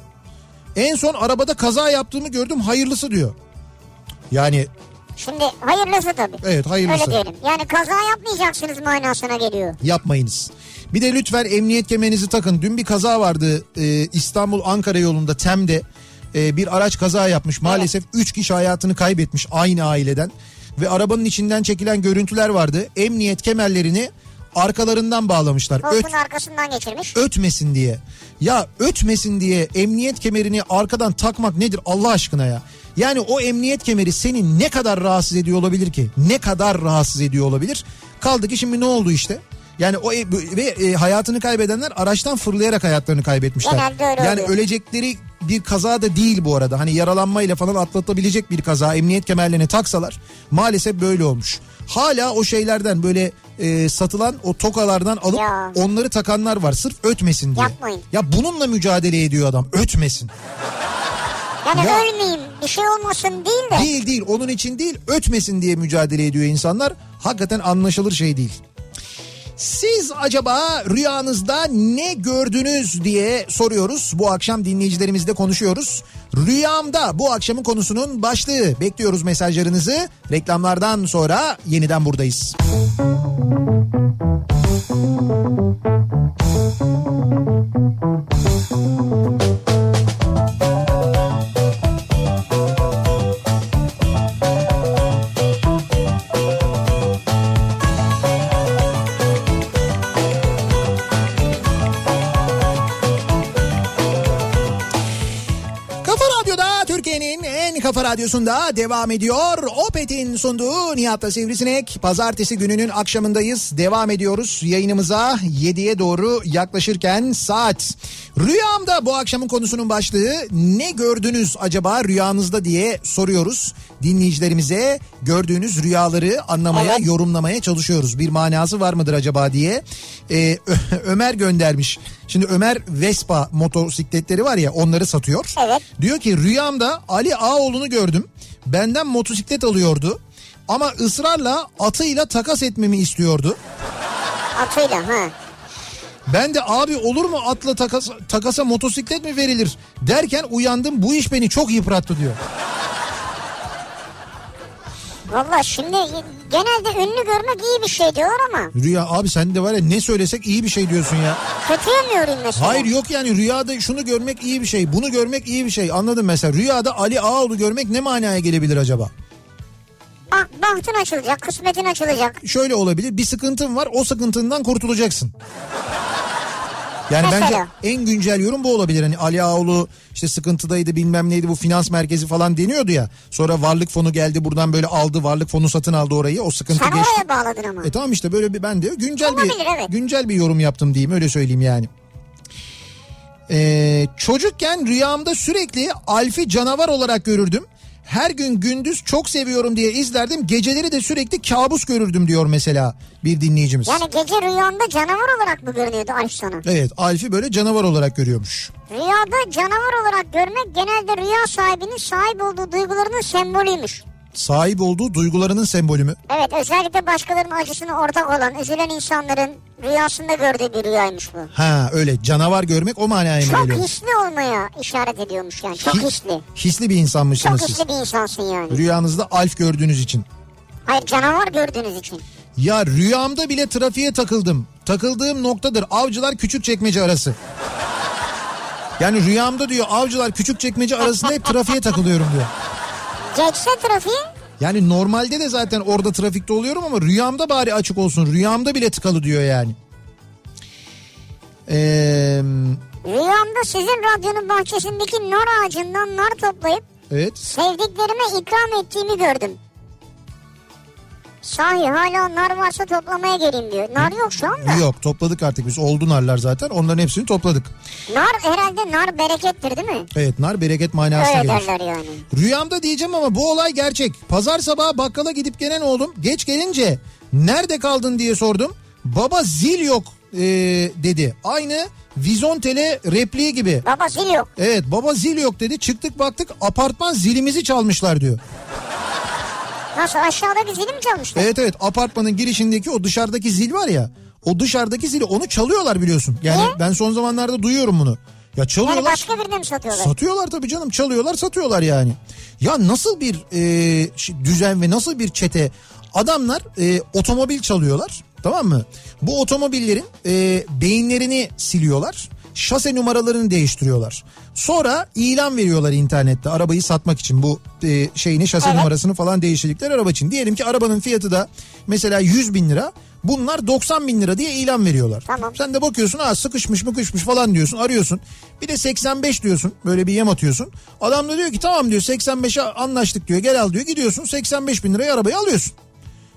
En son arabada kaza yaptığımı gördüm hayırlısı diyor. Yani Şimdi hayırlısı tabii. evet hayırlısı. Öyle diyelim. Yani kaza yapmayacaksınız manasına geliyor. Yapmayınız. Bir de lütfen emniyet kemerinizi takın. Dün bir kaza vardı e, İstanbul Ankara yolunda Tem'de e, bir araç kaza yapmış. Maalesef 3 kişi hayatını kaybetmiş aynı aileden. Ve arabanın içinden çekilen görüntüler vardı. Emniyet kemerlerini arkalarından bağlamışlar. Öt, Koltuğun arkasından geçirmiş. ötmesin diye. Ya ötmesin diye emniyet kemerini arkadan takmak nedir Allah aşkına ya? Yani o emniyet kemeri seni ne kadar rahatsız ediyor olabilir ki? Ne kadar rahatsız ediyor olabilir? Kaldı ki şimdi ne oldu işte? Yani o e- ve e, hayatını kaybedenler araçtan fırlayarak hayatlarını kaybetmişler. Genelde öyle yani oluyor. ölecekleri bir kaza da değil bu arada. Hani yaralanmayla falan atlatabilecek bir kaza emniyet kemerlerini taksalar maalesef böyle olmuş. Hala o şeylerden böyle e, satılan o tokalardan alıp Ya. onları takanlar var sırf ötmesin diye. Yapmayın. Ya bununla mücadele ediyor adam ötmesin. Yani Ya- ölmeyeyim bir şey olmasın değil de. Değil değil onun için değil ötmesin diye mücadele ediyor insanlar. Hakikaten anlaşılır şey değil. Siz acaba rüyanızda ne gördünüz diye soruyoruz. Bu akşam dinleyicilerimizle konuşuyoruz. Rüyamda bu akşamın konusunun başlığı. Bekliyoruz mesajlarınızı. Reklamlardan sonra yeniden buradayız. Kafa radyosunda devam ediyor. Opet'in sunduğu Nihat'la Sivrisinek. Pazartesi gününün akşamındayız. Devam ediyoruz yayınımıza 7'ye doğru yaklaşırken saat. Rüyamda bu akşamın konusunun başlığı ne gördünüz acaba rüyanızda diye soruyoruz. dinleyicilerimize gördüğünüz rüyaları anlamaya, Evet. yorumlamaya çalışıyoruz. Bir manası var mıdır acaba diye. Ee, Ö- Ömer göndermiş. Şimdi Ömer Vespa motosikletleri var ya onları satıyor. Evet. Diyor ki rüyamda Ali Ağoğlu'nu gördüm. Benden motosiklet alıyordu. Ama ısrarla atıyla takas etmemi istiyordu. Atıyla ha. Ben de abi olur mu atla takas, takasa motosiklet mi verilir derken uyandım bu iş beni çok yıprattı diyor. Valla şimdi genelde ünlü görmek iyi bir şey diyorlar ama Rüya abi sen de var ya ne söylesek iyi bir şey diyorsun ya. kötüye mi yorayım mesela? Hayır yok yani rüyada şunu görmek iyi bir şey bunu görmek iyi bir şey anladım mesela rüyada Ali Ağaoğlu görmek ne manaya gelebilir acaba? Bak bahtın açılacak, kısmetin açılacak. Şöyle olabilir bir sıkıntın var o sıkıntından kurtulacaksın. Yani Mesela? bence en güncel yorum bu olabilir. Hani Ali Ağaoğlu işte sıkıntıdaydı bilmem neydi bu finans merkezi falan deniyordu ya. Sonra varlık fonu geldi buradan böyle aldı varlık fonu satın aldı orayı o sıkıntı Sen geçti. oraya bağladın ama. E tamam işte böyle bir ben de güncel Olabilir, bir evet. güncel bir yorum yaptım diyeyim öyle söyleyeyim yani. Ee, çocukken rüyamda sürekli Alf'i canavar olarak görürdüm. Her gün gündüz çok seviyorum diye izlerdim. Geceleri de sürekli kabus görürdüm diyor mesela bir dinleyicimiz. Yani gece rüyanda canavar olarak mı görünüyordu sana? Evet Alf'i böyle canavar olarak görüyormuş. Rüyada canavar olarak görmek genelde rüya sahibinin sahip olduğu duygularının sembolüymüş. Sahip olduğu duygularının sembolü mü? Evet özellikle başkalarının acısına ortak olan üzülen insanların rüyasında gördüğü bir rüyaymış bu. Ha öyle canavar görmek o manaya mı Çok geliyor? hisli olmaya işaret ediyormuş yani. Çok Hi- hisli. Hisli bir insanmışsınız Çok siz. hisli bir insansın yani. Rüyanızda Alf gördüğünüz için. Hayır canavar gördüğünüz için. Ya rüyamda bile trafiğe takıldım. Takıldığım noktadır avcılar küçük çekmece arası. Yani rüyamda diyor avcılar küçük çekmece arasında hep trafiğe takılıyorum diyor. Geçse trafiği Yani normalde de zaten orada trafikte oluyorum ama rüyamda bari açık olsun. Rüyamda bile tıkalı diyor yani. Ee, rüyamda sizin radyonun bahçesindeki nar ağacından nar toplayıp evet. sevdiklerime ikram ettiğimi gördüm. Sahi hala nar varsa toplamaya geleyim diyor. Nar yok şu anda. Yok topladık artık biz. Oldu narlar zaten. Onların hepsini topladık. Nar herhalde nar berekettir değil mi? Evet nar bereket manasına Öyle gelir. derler yani. Rüyamda diyeceğim ama bu olay gerçek. Pazar sabahı bakkala gidip gelen oğlum geç gelince nerede kaldın diye sordum. Baba zil yok ee, dedi. Aynı Vizontele repliği gibi. Baba zil yok. Evet baba zil yok dedi. Çıktık baktık apartman zilimizi çalmışlar diyor. Nasıl aşağıdaki zili mi çalmışlar? Evet evet apartmanın girişindeki o dışarıdaki zil var ya. O dışarıdaki zili onu çalıyorlar biliyorsun. Yani Niye? ben son zamanlarda duyuyorum bunu. Ya Yani çalıyorlar. başka birine mi satıyorlar? Satıyorlar tabii canım çalıyorlar satıyorlar yani. Ya nasıl bir e, düzen ve nasıl bir çete adamlar e, otomobil çalıyorlar tamam mı? Bu otomobillerin e, beyinlerini siliyorlar. Şase numaralarını değiştiriyorlar. Sonra ilan veriyorlar internette arabayı satmak için bu e, şeyini şase Evet. numarasını falan değiştirdikleri araba için. Diyelim ki arabanın fiyatı da mesela 100 bin lira. Bunlar 90 bin lira diye ilan veriyorlar. Tamam. Sen de bakıyorsun ha sıkışmış mı kışmış falan diyorsun arıyorsun. Bir de 85 diyorsun böyle bir yem atıyorsun. Adam da diyor ki tamam diyor 85'e anlaştık diyor gel al diyor. Gidiyorsun 85 bin liraya arabayı alıyorsun.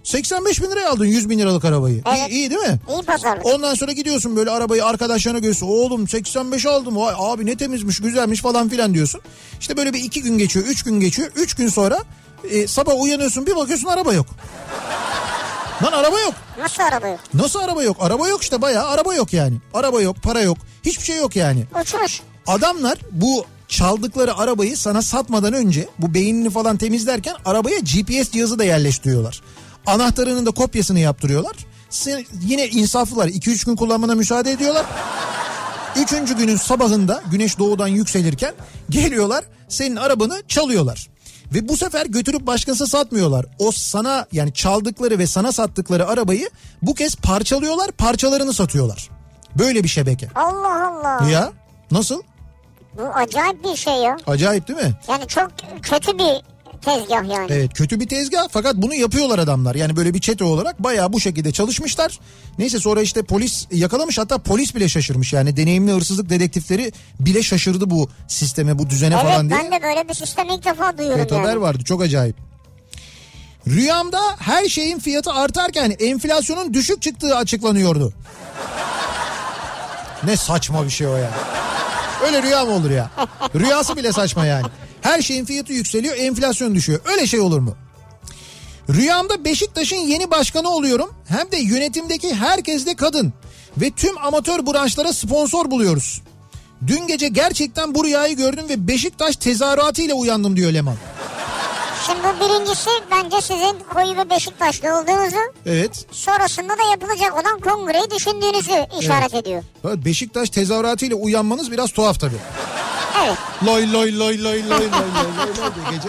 85 bin liraya aldın 100 bin liralık arabayı. Evet. İyi, iyi değil mi? İyi pazarlık. Ondan sonra gidiyorsun böyle arabayı arkadaşlarına göster. Oğlum 85 aldım. Vay abi ne temizmiş güzelmiş falan filan diyorsun. İşte böyle bir iki gün geçiyor üç gün geçiyor. Üç gün sonra e, sabah uyanıyorsun bir bakıyorsun araba yok. Lan araba yok. Nasıl araba yok? Nasıl araba yok? Araba yok işte bayağı araba yok yani. Araba yok, para yok. Hiçbir şey yok yani. Uçmuş. Adamlar bu çaldıkları arabayı sana satmadan önce bu beynini falan temizlerken arabaya GPS cihazı da yerleştiriyorlar. Anahtarının da kopyasını yaptırıyorlar. Sen, yine insaflılar 2-3 gün kullanmana müsaade ediyorlar. Üçüncü günün sabahında güneş doğudan yükselirken geliyorlar senin arabanı çalıyorlar. Ve bu sefer götürüp başkası satmıyorlar. O sana yani çaldıkları ve sana sattıkları arabayı bu kez parçalıyorlar parçalarını satıyorlar. Böyle bir şebeke. Allah Allah. Ya nasıl? Bu acayip bir şey ya. Acayip değil mi? Yani çok kötü bir tezgah yani. Evet kötü bir tezgah fakat bunu yapıyorlar adamlar. Yani böyle bir çete olarak bayağı bu şekilde çalışmışlar. Neyse sonra işte polis yakalamış hatta polis bile şaşırmış. Yani deneyimli hırsızlık dedektifleri bile şaşırdı bu sisteme bu düzene Evet falan diye. ben de böyle bir sistemi ilk defa duyuyorum Evet haber yani. vardı çok acayip. Rüyamda her şeyin fiyatı artarken enflasyonun düşük çıktığı açıklanıyordu. Ne saçma bir şey o ya. Öyle rüya mı olur ya? Rüyası bile saçma yani. Her şeyin fiyatı yükseliyor enflasyon düşüyor. Öyle şey olur mu? Rüyamda Beşiktaş'ın yeni başkanı oluyorum. Hem de yönetimdeki herkes de kadın. Ve tüm amatör branşlara sponsor buluyoruz. Dün gece gerçekten bu rüyayı gördüm ve Beşiktaş tezahüratıyla uyandım diyor Leman. Şimdi bu birincisi bence sizin koyu ve Beşiktaşlı olduğunuzu Evet. sonrasında da yapılacak olan kongreyi düşündüğünüzü işaret ediyor. Evet, Beşiktaş tezahüratıyla uyanmanız biraz tuhaf tabii. Loy loy loy loy loy loy loy loy gece.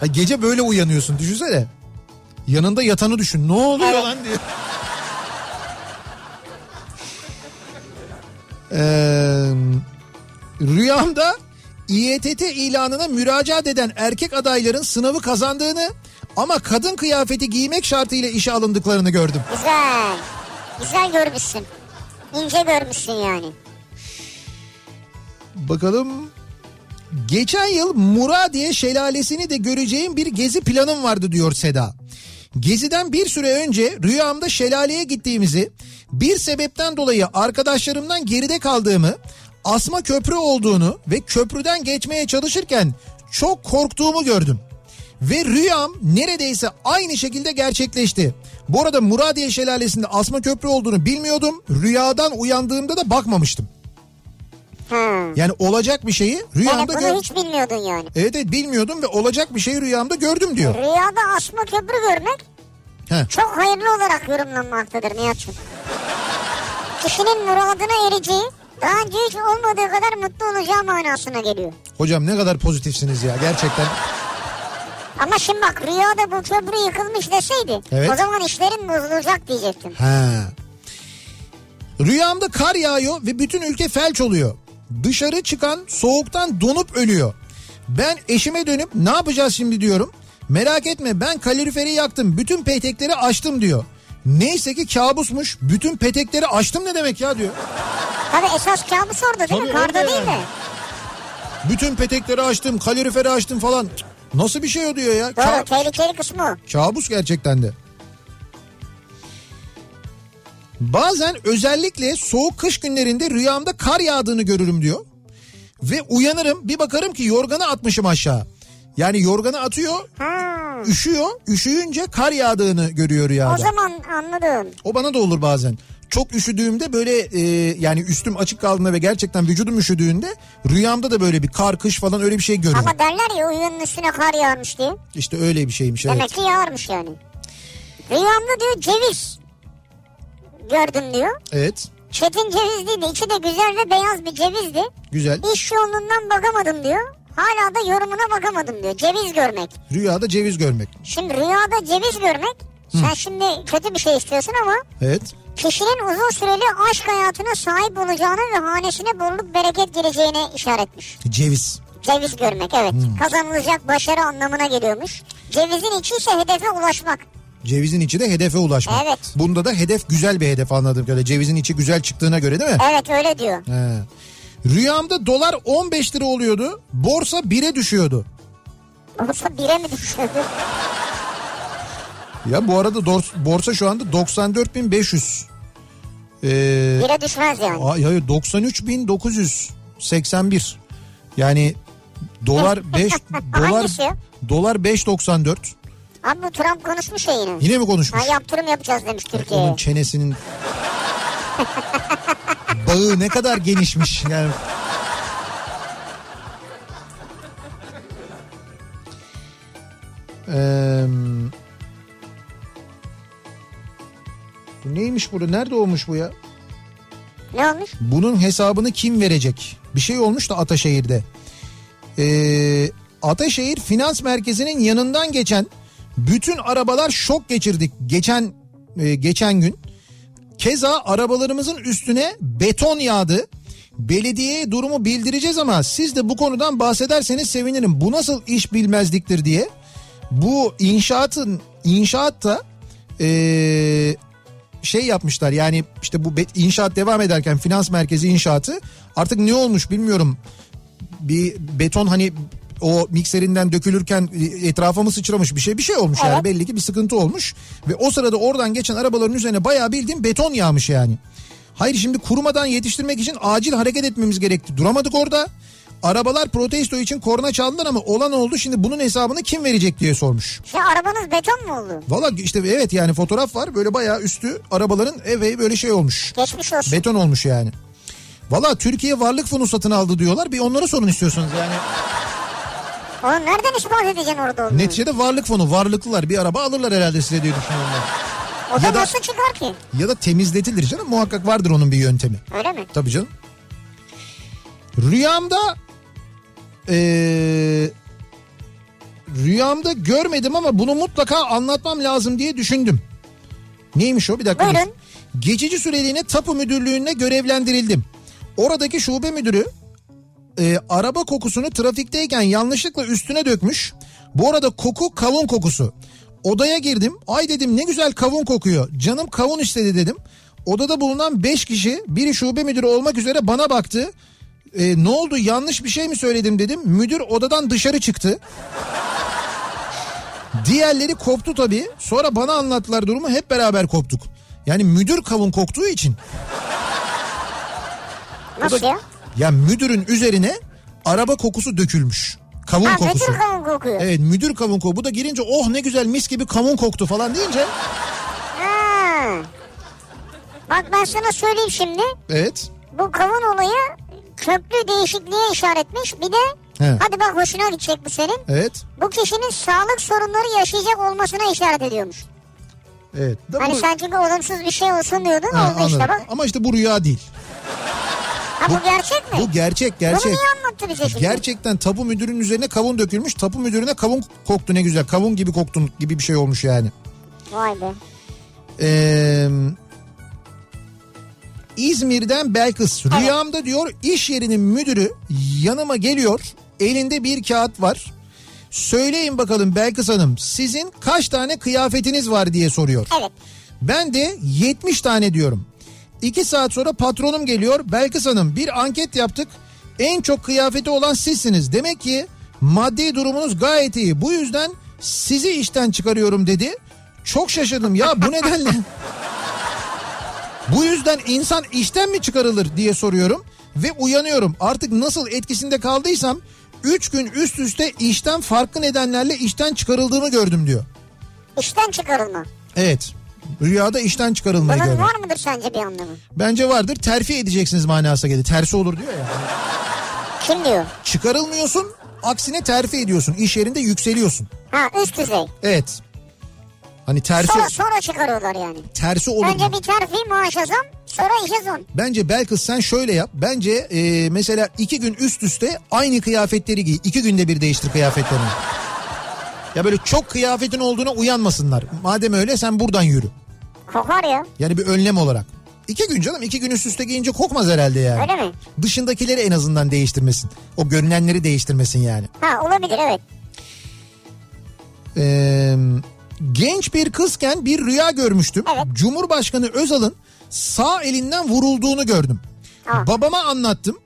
Ha, gece böyle uyanıyorsun düşünsene. Yanında yatanı düşün. Ne oluyor lan diye. Ee, rüyamda İETT ilanına müracaat eden erkek adayların sınavı kazandığını ama kadın kıyafeti giymek şartıyla işe alındıklarını gördüm. Güzel. Güzel görmüşsün. İnce görmüşsün yani. Bakalım. Geçen yıl Muradiye şelalesini de göreceğim bir gezi planım vardı diyor Seda. Geziden bir süre önce rüyamda şelaleye gittiğimizi, bir sebepten dolayı arkadaşlarımdan geride kaldığımı, asma köprü olduğunu ve köprüden geçmeye çalışırken çok korktuğumu gördüm. Ve rüyam neredeyse aynı şekilde gerçekleşti. Bu arada Muradiye şelalesinde asma köprü olduğunu bilmiyordum. Rüyadan uyandığımda da bakmamıştım. Hmm. Yani olacak bir şeyi rüyamda bunu gör... hiç bilmiyordun yani. Evet evet bilmiyordum ve olacak bir şeyi rüyamda gördüm diyor. Rüyada asma köprü görmek Heh. çok hayırlı olarak yorumlanmaktadır Nihat'cığım. Kişinin muradına ereceği daha önce hiç olmadığı kadar mutlu olacağı manasına geliyor. Hocam ne kadar pozitifsiniz ya gerçekten. Ama şimdi bak rüyada bu köprü yıkılmış deseydi Evet. o zaman işlerin bozulacak diyecektim. Ha. Rüyamda kar yağıyor ve bütün ülke felç oluyor. Dışarı çıkan soğuktan donup ölüyor. Ben eşime dönüp ne yapacağız şimdi diyorum. Merak etme ben kaloriferi yaktım. Bütün petekleri açtım diyor. Neyse ki kabusmuş. Bütün petekleri açtım ne demek ya diyor. Tabii esas kabus orada değil mi? Tabii Karda orada değil de. yani. Bütün petekleri açtım, kaloriferi açtım falan. Nasıl bir şey o diyor ya? Doğru Ka- tehlikeli kısmı o. kabus gerçekten de. Bazen özellikle soğuk kış günlerinde rüyamda kar yağdığını görürüm diyor. Ve uyanırım bir bakarım ki yorganı atmışım aşağı. Yani yorganı atıyor, Ha. üşüyor. Üşüyünce kar yağdığını görüyor rüyada. O zaman anladım. O bana da olur bazen. Çok üşüdüğümde böyle e, yani üstüm açık kaldığında ve gerçekten vücudum üşüdüğünde rüyamda da böyle bir kar kış falan öyle bir şey görüyorum. Ama derler ya uyunun üstüne kar yağmış diye. İşte öyle bir şeymiş evet. Demek ki yağarmış yani. Rüyamda diyor ceviz gördüm diyor. Evet Çetin ceviz değil de içi de güzel ve beyaz bir cevizdi. güzel. İş yolundan bakamadım diyor. Hala da yorumuna bakamadım diyor. Ceviz görmek. Rüyada ceviz görmek. Şimdi rüyada ceviz görmek sen şimdi kötü bir şey istiyorsun ama Evet. kişinin uzun süreli aşk hayatına sahip olacağını ve hanesine bolluk bereket geleceğine işaretmiş. Ceviz. Ceviz görmek evet. Kazanılacak başarı anlamına geliyormuş. Cevizin içi ise hedefe ulaşmak. Cevizin içi de hedefe ulaşmak. Evet. Bunda da hedef güzel bir hedef anladığım kadarıyla. Cevizin içi güzel çıktığına göre değil mi? Evet öyle diyor. He. Rüyamda dolar 15 lira oluyordu. Borsa 1'e düşüyordu. Olsa bire mi düşüyordu? Ya bu arada borsa şu anda 94.500. Ee, Bire düşmez yani. Ay, hayır 93.981. Yani dolar 5 dolar dolar 5.94. Abi bu Trump konuşmuş ya yine. Yine mi konuşmuş? Ha, yaptırım yapacağız demiş Onun Türkiye'ye. çenesinin bağı ne kadar genişmiş yani. Eee, bu neymiş burada? Nerede olmuş bu ya? Ne olmuş? Bunun hesabını kim verecek? Bir şey olmuş da Ataşehir'de. Ee, Ataşehir Finans Merkezi'nin yanından geçen bütün arabalar şok geçirdik geçen e, geçen gün. Keza arabalarımızın üstüne beton yağdı. Belediyeye durumu bildireceğiz ama siz de bu konudan bahsederseniz sevinirim. Bu nasıl iş bilmezliktir diye. Bu inşaatın inşaatta ee, şey yapmışlar yani işte bu inşaat devam ederken finans merkezi inşaatı artık ne olmuş bilmiyorum. Bir beton hani o mikserinden dökülürken etrafa mı sıçramış bir şey bir şey olmuş yani Evet. belli ki bir sıkıntı olmuş ve o sırada oradan geçen arabaların üzerine bayağı bildiğim beton yağmış yani. Hayır şimdi kurumadan yetiştirmek için acil hareket etmemiz gerekti. Duramadık orada. Arabalar protesto için korna çaldılar ama olan oldu. Şimdi bunun hesabını kim verecek diye sormuş. Ya arabanız beton mu oldu? Valla işte evet yani fotoğraf var. Böyle bayağı üstü arabaların eve böyle şey olmuş. Geçmiş olsun. Beton olmuş yani. Valla Türkiye varlık fonu satın aldı diyorlar. Bir onlara sorun istiyorsanız yani. Oğlum nereden ispat edeceksin orada olduğunu? Neticede varlık fonu varlıklılar bir araba alırlar herhalde size diye düşünüyorum ben. O da ya da- nasıl çıkar ki? Ya da temizletilir canım muhakkak vardır onun bir yöntemi. Öyle mi? Tabii canım. Rüyamda eee, rüyamda görmedim ama bunu mutlaka anlatmam lazım diye düşündüm. Neymiş o bir dakika. Buyurun. Geçici süreliğine tapu müdürlüğüne görevlendirildim. Oradaki şube müdürü e, araba kokusunu trafikteyken yanlışlıkla üstüne dökmüş. Bu arada koku kavun kokusu. Odaya girdim. Ay dedim ne güzel kavun kokuyor. Canım kavun istedi dedim. Odada bulunan 5 kişi biri şube müdürü olmak üzere bana baktı. E, ne oldu yanlış bir şey mi söyledim dedim. Müdür odadan dışarı çıktı. Diğerleri koptu tabii. Sonra bana anlattılar durumu hep beraber koptuk. Yani müdür kavun koktuğu için. Nasıl ya? Ya müdürün üzerine araba kokusu dökülmüş. Kavun Ha kokusu. müdür kavun kokuyor. Evet müdür kavun kokusu. Bu da girince oh ne güzel mis gibi kavun koktu falan deyince. Ha. Bak ben sana söyleyeyim şimdi. Evet. Bu kavun olayı köklü değişikliğe işaretmiş. Bir de He. hadi bak hoşuna gidecek bu senin. Evet. Bu kişinin sağlık sorunları yaşayacak olmasına işaret ediyormuş. Evet. Da Hani bu- sen çünkü olumsuz bir şey olsun diyordun Ha, oldu işte anladım. bak. Ama işte bu rüya değil. Ha bu, gerçek mi? Bu gerçek Bunu gerçek. niye anlattı bize şimdi? Gerçekten tapu müdürünün üzerine kavun dökülmüş. Tapu müdürüne kavun koktu ne güzel. Kavun gibi koktun gibi bir şey olmuş yani. Vay be. Ee, İzmir'den Belkıs. Rüyamda diyor iş yerinin müdürü yanıma geliyor. Elinde bir kağıt var. Söyleyin bakalım Belkıs Hanım sizin kaç tane kıyafetiniz var diye soruyor. Evet. Ben de 70 tane diyorum. 2 saat sonra patronum geliyor. Belkıs Hanım bir anket yaptık. En çok kıyafeti olan sizsiniz. Demek ki maddi durumunuz gayet iyi. Bu yüzden sizi işten çıkarıyorum dedi. Çok şaşırdım ya bu nedenle. bu yüzden insan işten mi çıkarılır diye soruyorum. Ve uyanıyorum artık nasıl etkisinde kaldıysam 3 gün üst üste işten farklı nedenlerle işten çıkarıldığımı gördüm diyor. İşten çıkarılma. Evet. Rüyada işten çıkarılmayı Bunun gördüm. var mıdır sence bir anlamı? Bence vardır. Terfi edeceksiniz manasına geldi. Tersi olur diyor ya. Kim diyor? Çıkarılmıyorsun. Aksine terfi ediyorsun. İş yerinde yükseliyorsun. Ha üst düzey. Evet. Hani tersi Sonra, sonra çıkarıyorlar yani. tersi olur. Önce bir terfi maaşa zam sonra işe zon. Bence Belkıs sen şöyle yap. Bence e, mesela iki gün üst üste aynı kıyafetleri giy. İki günde bir değiştir kıyafetlerini. Ya böyle çok kıyafetin olduğuna uyanmasınlar. Madem öyle sen buradan yürü. Kokar ya. Yani bir önlem olarak. İki gün canım iki gün üst üste giyince kokmaz herhalde yani. Öyle mi? Dışındakileri en azından değiştirmesin. O görünenleri değiştirmesin yani. Ha olabilir evet. Ee, genç bir kızken bir rüya görmüştüm. Evet. Cumhurbaşkanı Özal'ın sağ elinden vurulduğunu gördüm. Ha. Babama anlattım.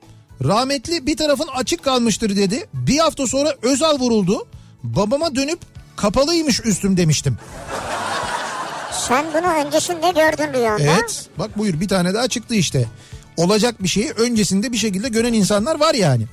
Rahmetli bir tarafın açık kalmıştır dedi. Bir hafta sonra Özal vuruldu. Babama dönüp kapalıymış üstüm demiştim. Sen bunu öncesinde gördün rüyanda. Evet bak buyur bir tane daha çıktı işte. Olacak bir şeyi öncesinde bir şekilde gören insanlar var yani.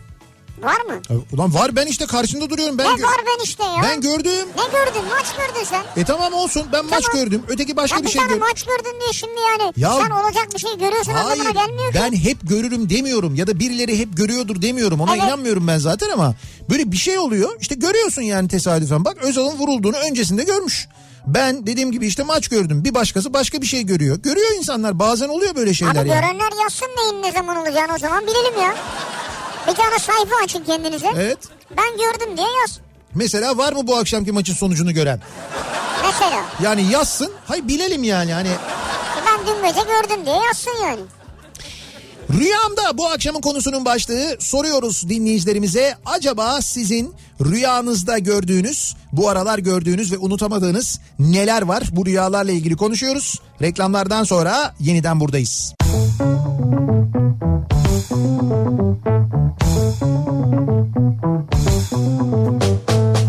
Var mı? Ulan var ben işte karşında duruyorum. Ben ne var ben işte ya? Ben gördüm. Ne gördün? Maç gördün sen. E tamam olsun ben maç Tamam. gördüm. Öteki başka Ya bir şey gördüm. maç gördün diye şimdi yani Ya- sen olacak bir şey görüyorsun anlamına Hayır gelmiyor ki. ben hep görürüm demiyorum ya da birileri hep görüyordur demiyorum ona Evet. inanmıyorum ben zaten ama böyle bir şey oluyor işte görüyorsun yani tesadüfen bak Özal'ın vurulduğunu öncesinde görmüş. Ben dediğim gibi işte maç gördüm bir başkası başka bir şey görüyor. Görüyor insanlar bazen oluyor böyle şeyler Abi yani. görenler yazsın neyin ne zaman olacağını o zaman bilelim ya. Bir tane sayfa açın kendinize. Evet Ben gördüm diye yaz. mesela var mı bu akşamki maçın sonucunu gören? Mesela. Yani yazsın hay bilelim yani hani Ben dün gece gördüm diye yazsın yani. Rüyamda bu akşamın konusunun başlığı soruyoruz dinleyicilerimize. Acaba sizin rüyanızda gördüğünüz, bu aralar gördüğünüz ve unutamadığınız neler var? Bu rüyalarla ilgili konuşuyoruz. Reklamlardan sonra yeniden buradayız. Kafa Thank you.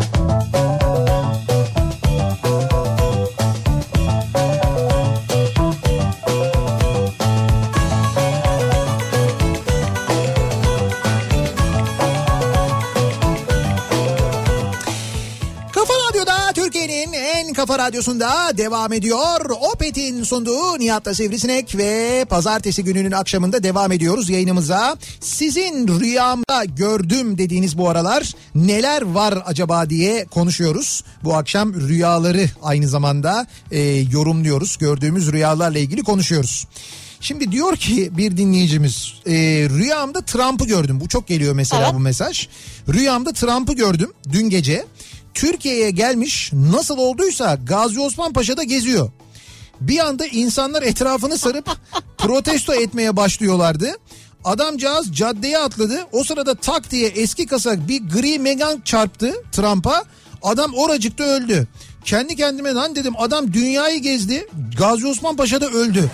Radyosu'nda devam ediyor. Opet'in sunduğu Nihat'la Sivrisinek ve pazartesi gününün akşamında devam ediyoruz yayınımıza. Sizin rüyamda gördüm dediğiniz bu aralar neler var acaba diye konuşuyoruz. Bu akşam rüyaları aynı zamanda e, yorumluyoruz. Gördüğümüz rüyalarla ilgili konuşuyoruz. Şimdi diyor ki bir dinleyicimiz e, rüyamda Trump'ı gördüm. Bu çok geliyor mesela Evet. bu mesaj. Rüyamda Trump'ı gördüm dün gece. Türkiye'ye gelmiş nasıl olduysa Gazi Osman Paşa'da geziyor. Bir anda insanlar etrafını sarıp protesto etmeye başlıyorlardı. Adamcağız caddeye atladı. O sırada tak diye eski kasa bir gri Megan çarptı Trump'a. Adam oracıkta öldü. Kendi kendime lan dedim adam dünyayı gezdi. Gazi Osman Paşa'da öldü.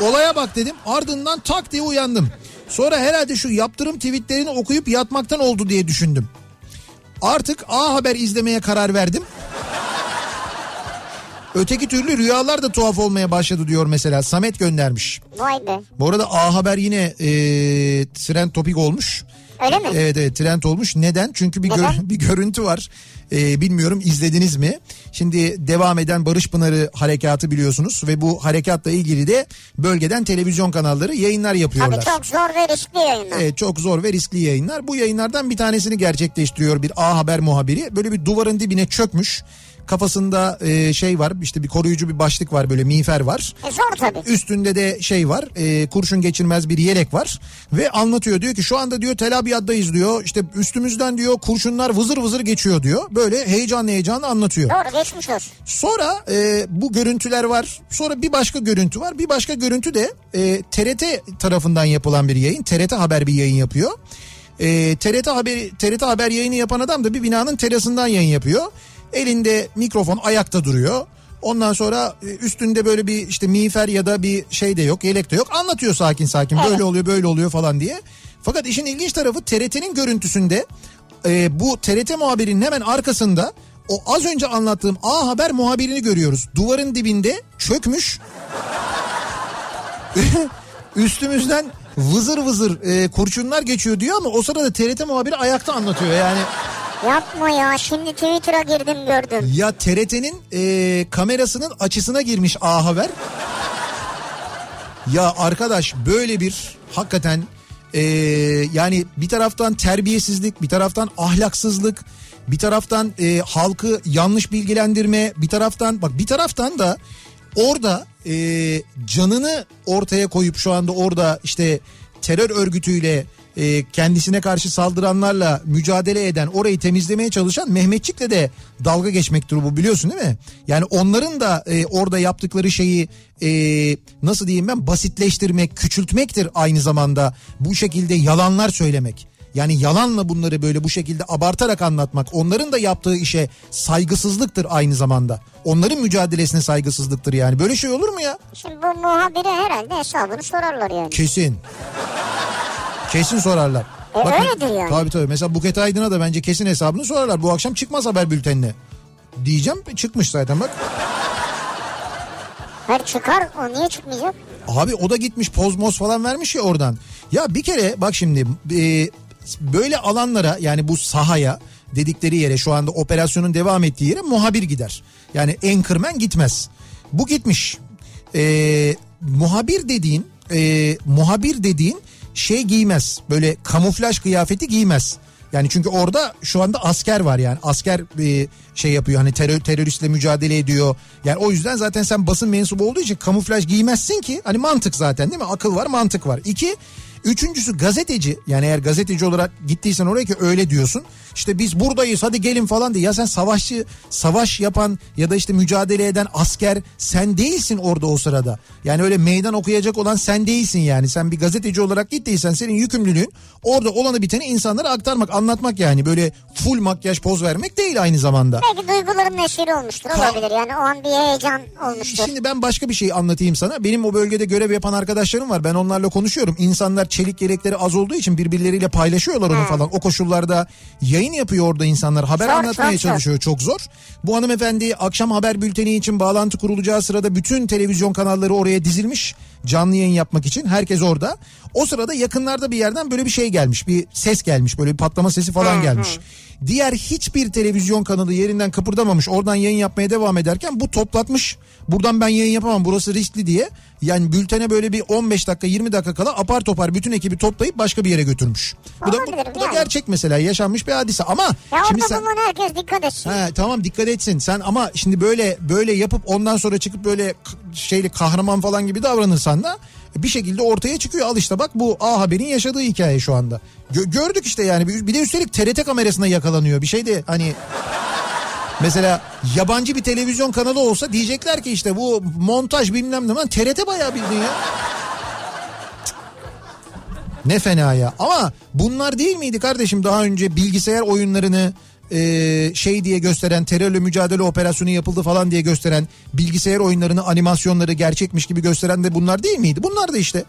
Olaya bak dedim ardından tak diye uyandım. Sonra herhalde şu yaptırım tweetlerini okuyup yatmaktan oldu diye düşündüm. Artık A Haber izlemeye karar verdim. Öteki türlü rüyalar da tuhaf olmaya başladı diyor mesela. Samet göndermiş. Vay be. Bu arada A Haber yine e, trend topik olmuş. Öyle mi? Evet evet trend olmuş. Neden? Çünkü bir, gör- Neden? bir görüntü var. E, bilmiyorum izlediniz mi? Şimdi devam eden Barış Pınarı harekatı biliyorsunuz ve bu harekatla ilgili de bölgeden televizyon kanalları yayınlar yapıyorlar. Tabii çok zor ve riskli yayınlar. Evet çok zor ve riskli yayınlar. Bu yayınlardan bir tanesini gerçekleştiriyor bir A Haber muhabiri. Böyle bir duvarın dibine çökmüş. Kafasında e, şey var işte bir koruyucu bir başlık var böyle miğfer var. E zor tabii. Üstünde de şey var e, kurşun geçirmez bir yelek var ve anlatıyor diyor ki şu anda diyor Tel Abyad'dayız diyor işte üstümüzden diyor kurşunlar vızır vızır geçiyor diyor böyle heyecanlı heyecanlı anlatıyor. Doğru geçmiş olsun. Sonra e, bu görüntüler var. Sonra bir başka görüntü var. Bir başka görüntü de e, TRT tarafından yapılan bir yayın. TRT Haber bir yayın yapıyor. E, TRT Haber TRT Haber yayını yapan adam da bir binanın terasından yayın yapıyor. Elinde mikrofon ayakta duruyor. Ondan sonra e, üstünde böyle bir işte miğfer ya da bir şey de yok, yelek de yok. Anlatıyor sakin sakin böyle oluyor böyle oluyor falan diye. Fakat işin ilginç tarafı TRT'nin görüntüsünde e, bu TRT muhabirinin hemen arkasında o az önce anlattığım A Haber muhabirini görüyoruz. Duvarın dibinde çökmüş. Üstümüzden vızır vızır e, kurşunlar geçiyor diyor ama o sırada TRT muhabiri ayakta anlatıyor yani. Yapma ya şimdi Twitter'a girdim gördüm. Ya TRT'nin e, kamerasının açısına girmiş A Haber. Ya arkadaş böyle bir hakikaten e, yani bir taraftan terbiyesizlik, bir taraftan ahlaksızlık, bir taraftan e, halkı yanlış bilgilendirme, bir taraftan bak bir taraftan da orada e, canını ortaya koyup şu anda orada işte terör örgütüyle e, kendisine karşı saldıranlarla mücadele eden orayı temizlemeye çalışan Mehmetçik'le de dalga geçmektir bu biliyorsun değil mi? Yani onların da e, orada yaptıkları şeyi e, nasıl diyeyim ben basitleştirmek, küçültmektir aynı zamanda bu şekilde yalanlar söylemek. Yani yalanla bunları böyle bu şekilde abartarak anlatmak onların da yaptığı işe saygısızlıktır aynı zamanda. Onların mücadelesine saygısızlıktır yani. Böyle şey olur mu ya? Şimdi bu muhabire herhalde hesabını sorarlar yani. Kesin. Kesin sorarlar. E, öyledir yani. Tabii tabii. Mesela Buket Aydın'a da bence kesin hesabını sorarlar. Bu akşam çıkmaz haber bültenine. Diyeceğim çıkmış zaten bak. Hayır çıkar o niye çıkmayacak? Abi o da gitmiş poz moz falan vermiş ya oradan. Ya bir kere bak şimdi e, böyle alanlara yani bu sahaya dedikleri yere şu anda operasyonun devam ettiği yere muhabir gider. Yani anchorman gitmez. Bu gitmiş. E, muhabir dediğin e, muhabir dediğin şey giymez. Böyle kamuflaj kıyafeti giymez. Yani çünkü orada şu anda asker var yani asker e, şey yapıyor hani terör, teröristle mücadele ediyor. Yani o yüzden zaten sen basın mensubu olduğu için kamuflaj giymezsin ki hani mantık zaten değil mi? Akıl var mantık var. İki Üçüncüsü gazeteci yani eğer gazeteci olarak gittiysen oraya ki öyle diyorsun. İşte biz buradayız hadi gelin falan diye. Ya sen savaşçı, savaş yapan ya da işte mücadele eden asker sen değilsin orada o sırada. Yani öyle meydan okuyacak olan sen değilsin yani. Sen bir gazeteci olarak gittiysen senin yükümlülüğün orada olanı biteni insanlara aktarmak, anlatmak yani. Böyle full makyaj poz vermek değil aynı zamanda. Belki duyguların neşiri olmuştur olabilir yani o an bir heyecan olmuştur. Şimdi ben başka bir şey anlatayım sana. Benim o bölgede görev yapan arkadaşlarım var. Ben onlarla konuşuyorum. İnsanlar çelik yelekleri az olduğu için birbirleriyle paylaşıyorlar onu falan. O koşullarda yayın yapıyor orada insanlar. Haber Zor, anlatmaya zor. çalışıyor. Çok zor. Bu hanımefendi akşam haber bülteni için bağlantı kurulacağı sırada bütün televizyon kanalları oraya dizilmiş. Canlı yayın yapmak için. Herkes orada. O sırada yakınlarda bir yerden böyle bir şey gelmiş. Bir ses gelmiş. Böyle bir patlama sesi falan gelmiş. Diğer hiçbir televizyon kanalı yerinden kıpırdamamış. Oradan yayın yapmaya devam ederken bu toplatmış. Buradan ben yayın yapamam burası riskli diye. Yani bültene böyle bir 15 dakika 20 dakika kala apar topar bütün ekibi toplayıp başka bir yere götürmüş. Bu da, bu, bu da gerçek mesela yaşanmış bir hadise ama Ya şimdi sen... herkes dikkat etsin. He, tamam dikkat etsin sen ama şimdi böyle böyle yapıp ondan sonra çıkıp böyle şeyli kahraman falan gibi davranırsan da bir şekilde ortaya çıkıyor. Al işte bak bu A Haber'in yaşadığı hikaye şu anda. Gö- gördük işte yani bir de üstelik TRT kamerasına yakalanıyor. Bir şey de hani mesela yabancı bir televizyon kanalı olsa diyecekler ki işte bu montaj bilmem ne. TRT bayağı bildiğin ya. Ne fena ya. Ama bunlar değil miydi kardeşim daha önce bilgisayar oyunlarını e, şey diye gösteren terörle mücadele operasyonu yapıldı falan diye gösteren bilgisayar oyunlarını animasyonları gerçekmiş gibi gösteren de bunlar değil miydi? Bunlar da işte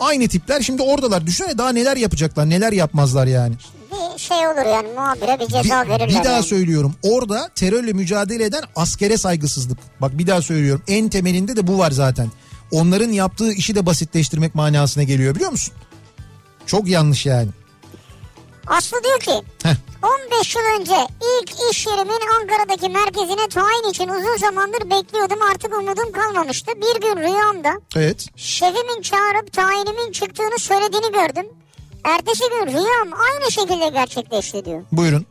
aynı tipler şimdi oradalar. Düşünsene daha neler yapacaklar neler yapmazlar yani. Bir şey olur yani muhabire bir ceza Bir, verirler. bir daha yani. söylüyorum orada terörle mücadele eden askere saygısızlık. Bak bir daha söylüyorum en temelinde de bu var zaten. Onların yaptığı işi de basitleştirmek manasına geliyor biliyor musun? Çok yanlış yani. Aslı diyor ki Heh. 15 yıl önce ilk iş yerimin Ankara'daki merkezine tayin için uzun zamandır bekliyordum artık umudum kalmamıştı. Bir gün rüyamda Evet. şefimin çağırıp tayinimin çıktığını söylediğini gördüm. Ertesi gün rüyam aynı şekilde gerçekleşti diyor. Buyurun.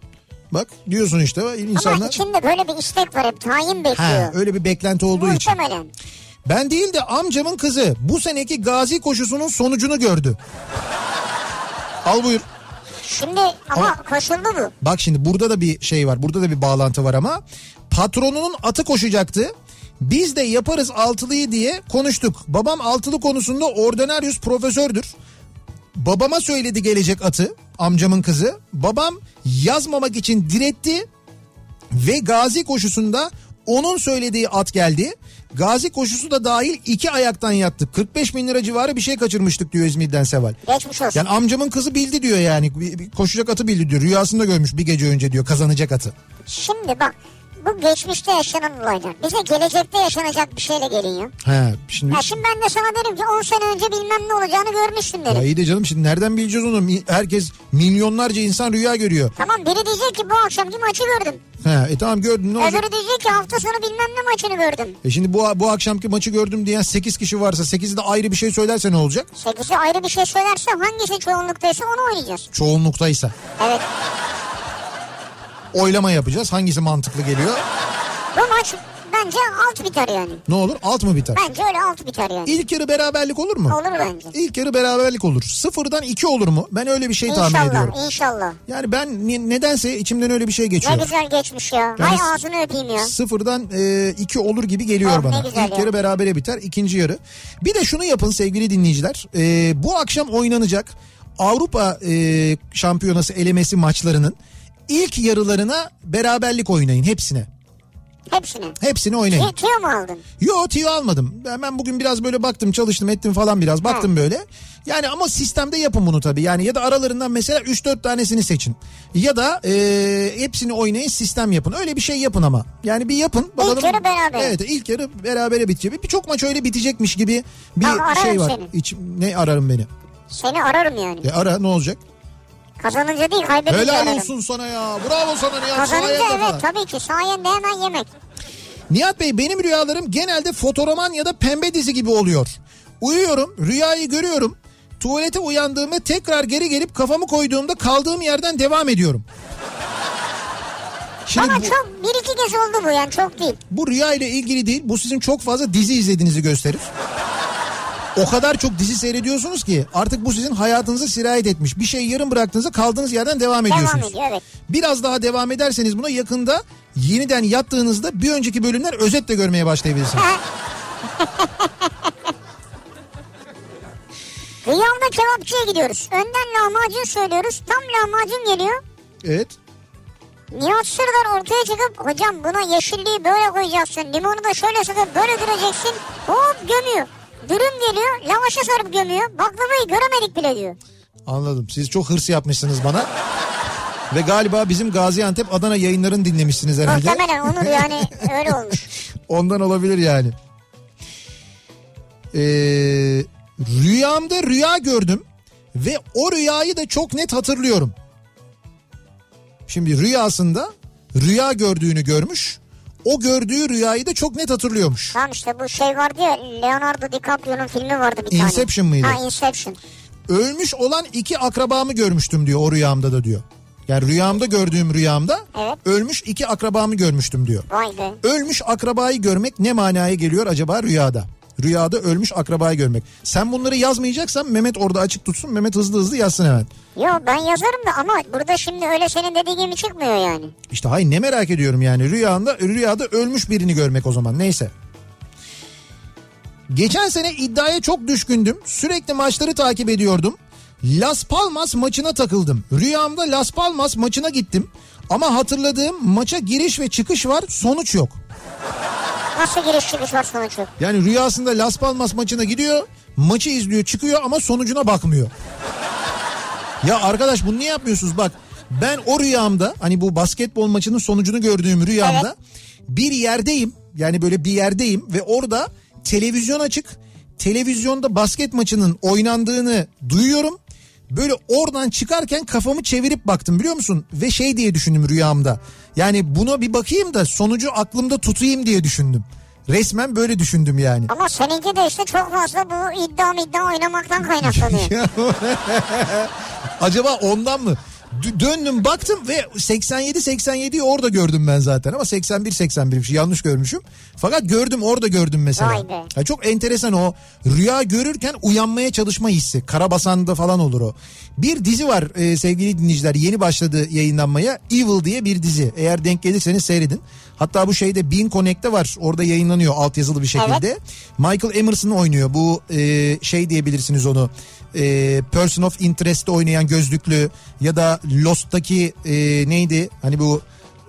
Bak diyorsun işte Ama insanlar. içinde böyle bir istek var hep tayin bekliyor. Ha, öyle bir beklenti olduğu için. Muhtemelen. Ben değil de amcamın kızı bu seneki gazi koşusunun sonucunu gördü. Al buyur. Şimdi ama, Ama- koşuldu bu. Bak şimdi burada da bir şey var. Burada da bir bağlantı var ama. Patronunun atı koşacaktı. Biz de yaparız altılıyı diye konuştuk. Babam altılı konusunda ordinarius profesördür. Babama söyledi gelecek atı amcamın kızı. Babam yazmamak için diretti ve gazi koşusunda onun söylediği at geldi. Gazi koşusu da dahil iki ayaktan yattık. 45 bin lira civarı bir şey kaçırmıştık diyor İzmir'den Seval. Geçmiş olsun. Yani amcamın kızı bildi diyor yani. Koşacak atı bildi diyor. Rüyasında görmüş bir gece önce diyor kazanacak atı. Şimdi bak bu geçmişte yaşanan olaylar. Bize gelecekte yaşanacak bir şeyle geliyor. He şimdi Ya şimdi ben de sana derim ki 10 sene önce bilmem ne olacağını görmüştüm ya derim. iyi de canım şimdi nereden bileceğiz onu? Herkes milyonlarca insan rüya görüyor. Tamam biri diyecek ki bu akşamki maçı gördüm. He, e tamam gördün ne olacak? Öbürü diyecek ki hafta sonu bilmem ne maçını gördüm. E şimdi bu bu akşamki maçı gördüm diyen 8 kişi varsa 8'i de ayrı bir şey söylerse ne olacak? Sekisi ayrı bir şey söylerse hangisi çoğunluktaysa onu oynayacağız. Çoğunluktaysa. Evet Oylama yapacağız. Hangisi mantıklı geliyor? bu maç bence alt biter yani. Ne olur? Alt mı biter? Bence öyle alt biter yani. İlk yarı beraberlik olur mu? Olur bence. İlk yarı beraberlik olur. Sıfırdan iki olur mu? Ben öyle bir şey tahmin ediyorum. İnşallah inşallah. Yani ben nedense içimden öyle bir şey geçiyor. Ne güzel geçmiş ya. Yani Hay ağzını öpeyim ya. Sıfırdan e, iki olur gibi geliyor Oh, bana. İlk ya. yarı berabere biter, ikinci yarı. Bir de şunu yapın sevgili dinleyiciler. E, bu akşam oynanacak Avrupa e, Şampiyonası elemesi maçlarının ilk yarılarına beraberlik oynayın hepsine. Hepsini. Hepsini oynayın. Tüyo, tüyo mu aldın? Yo tüyo almadım. Ben, ben bugün biraz böyle baktım çalıştım ettim falan biraz baktım böyle. Yani ama sistemde yapın bunu tabii. Yani ya da aralarından mesela 3-4 tanesini seçin. Ya da e, hepsini oynayın sistem yapın. Öyle bir şey yapın ama. Yani bir yapın. Bakalım. yarı beraber. Evet ilk yarı berabere bitecek. Birçok maç öyle bitecekmiş gibi bir Ha, şey var. seni. İç, ne ararım beni? Seni ararım yani. E ara ne olacak? Kazanınca değil kaybedince Helal ararım. olsun sana ya. Bravo sana Nihat. Kazanınca evet falan. tabii ki sayende hemen yemek. Nihat Bey benim rüyalarım genelde fotoroman ya da pembe dizi gibi oluyor. Uyuyorum, rüyayı görüyorum. Tuvalete uyandığımda tekrar geri gelip kafamı koyduğumda kaldığım yerden devam ediyorum. Şimdi Bana bu, çok bir iki kez oldu bu yani çok değil. bu rüya ile ilgili değil. Bu sizin çok fazla dizi izlediğinizi gösterir. O kadar çok dizi seyrediyorsunuz ki artık bu sizin hayatınıza sirayet etmiş. Bir şey yarım bıraktığınızda kaldığınız yerden devam ediyorsunuz. Devam ediyor evet. Biraz daha devam ederseniz buna yakında yeniden yattığınızda bir önceki bölümler özetle görmeye başlayabilirsiniz. Rüyamda kebapçıya gidiyoruz. Önden lahmacun söylüyoruz. Tam lahmacun geliyor. Evet. Nihat Sırdar ortaya çıkıp hocam buna yeşilliği böyle koyacaksın. Limonu da şöyle sıkıp böyle düreceksin. Hop gömüyor. Dürüm geliyor. Lavaşa sarıp gömüyor. Baklavayı göremedik bile diyor. Anladım. Siz çok hırs yapmışsınız bana. Ve galiba bizim Gaziantep Adana yayınlarını dinlemişsiniz herhalde. Muhtemelen Onur yani öyle olmuş. Ondan olabilir yani. Ee, rüyamda rüya gördüm. Ve o rüyayı da çok net hatırlıyorum. Şimdi rüyasında rüya gördüğünü görmüş. O gördüğü rüyayı da çok net hatırlıyormuş. Tamam işte bu şey vardı ya Leonardo DiCaprio'nun filmi vardı bir tane. Inception mıydı? Ha Inception. Ölmüş olan iki akrabamı görmüştüm diyor o rüyamda da diyor. Yani rüyamda gördüğüm rüyamda Evet. ölmüş iki akrabamı görmüştüm diyor. Vay be. Ölmüş akrabayı görmek ne manaya geliyor acaba rüyada? Rüyada ölmüş akrabayı görmek. Sen bunları yazmayacaksan Mehmet orada açık tutsun. Mehmet hızlı hızlı yazsın hemen. Yo ben yazarım da ama burada şimdi öyle senin dediğin gibi çıkmıyor yani. İşte hayır ne merak ediyorum yani rüyanda rüyada ölmüş birini görmek o zaman neyse. Geçen sene iddiaya çok düşkündüm. Sürekli maçları takip ediyordum. Las Palmas maçına takıldım. Rüyamda Las Palmas maçına gittim. Ama hatırladığım maça giriş ve çıkış var sonuç yok. Nasıl çıkış var sonuç yok. Yani rüyasında Las Palmas maçına gidiyor. Maçı izliyor çıkıyor ama sonucuna bakmıyor. Ya arkadaş bunu niye yapmıyorsunuz bak. Ben o rüyamda hani bu basketbol maçının sonucunu gördüğüm rüyamda bir yerdeyim. Yani böyle bir yerdeyim ve orada televizyon açık. Televizyonda basket maçının oynandığını duyuyorum. Böyle oradan çıkarken kafamı çevirip baktım biliyor musun? Ve şey diye düşündüm rüyamda. Yani buna bir bakayım da sonucu aklımda tutayım diye düşündüm. Resmen böyle düşündüm yani. Ama seninki de işte çok fazla bu iddia iddia oynamaktan kaynaklanıyor. Acaba ondan mı? Döndüm baktım ve 87-87'yi orada gördüm ben zaten ama 81-81 şey yanlış görmüşüm. Fakat gördüm orada gördüm mesela. Ya çok enteresan o rüya görürken uyanmaya çalışma hissi. Karabasan'da falan olur o. Bir dizi var e, sevgili dinleyiciler yeni başladı yayınlanmaya Evil diye bir dizi. Eğer denk gelirseniz seyredin. Hatta bu şeyde Bean Connect'te var orada yayınlanıyor altyazılı bir şekilde. Michael Emerson oynuyor bu e, şey diyebilirsiniz onu e, Person of Interest'te oynayan gözlüklü ya da Lost'taki e, neydi hani bu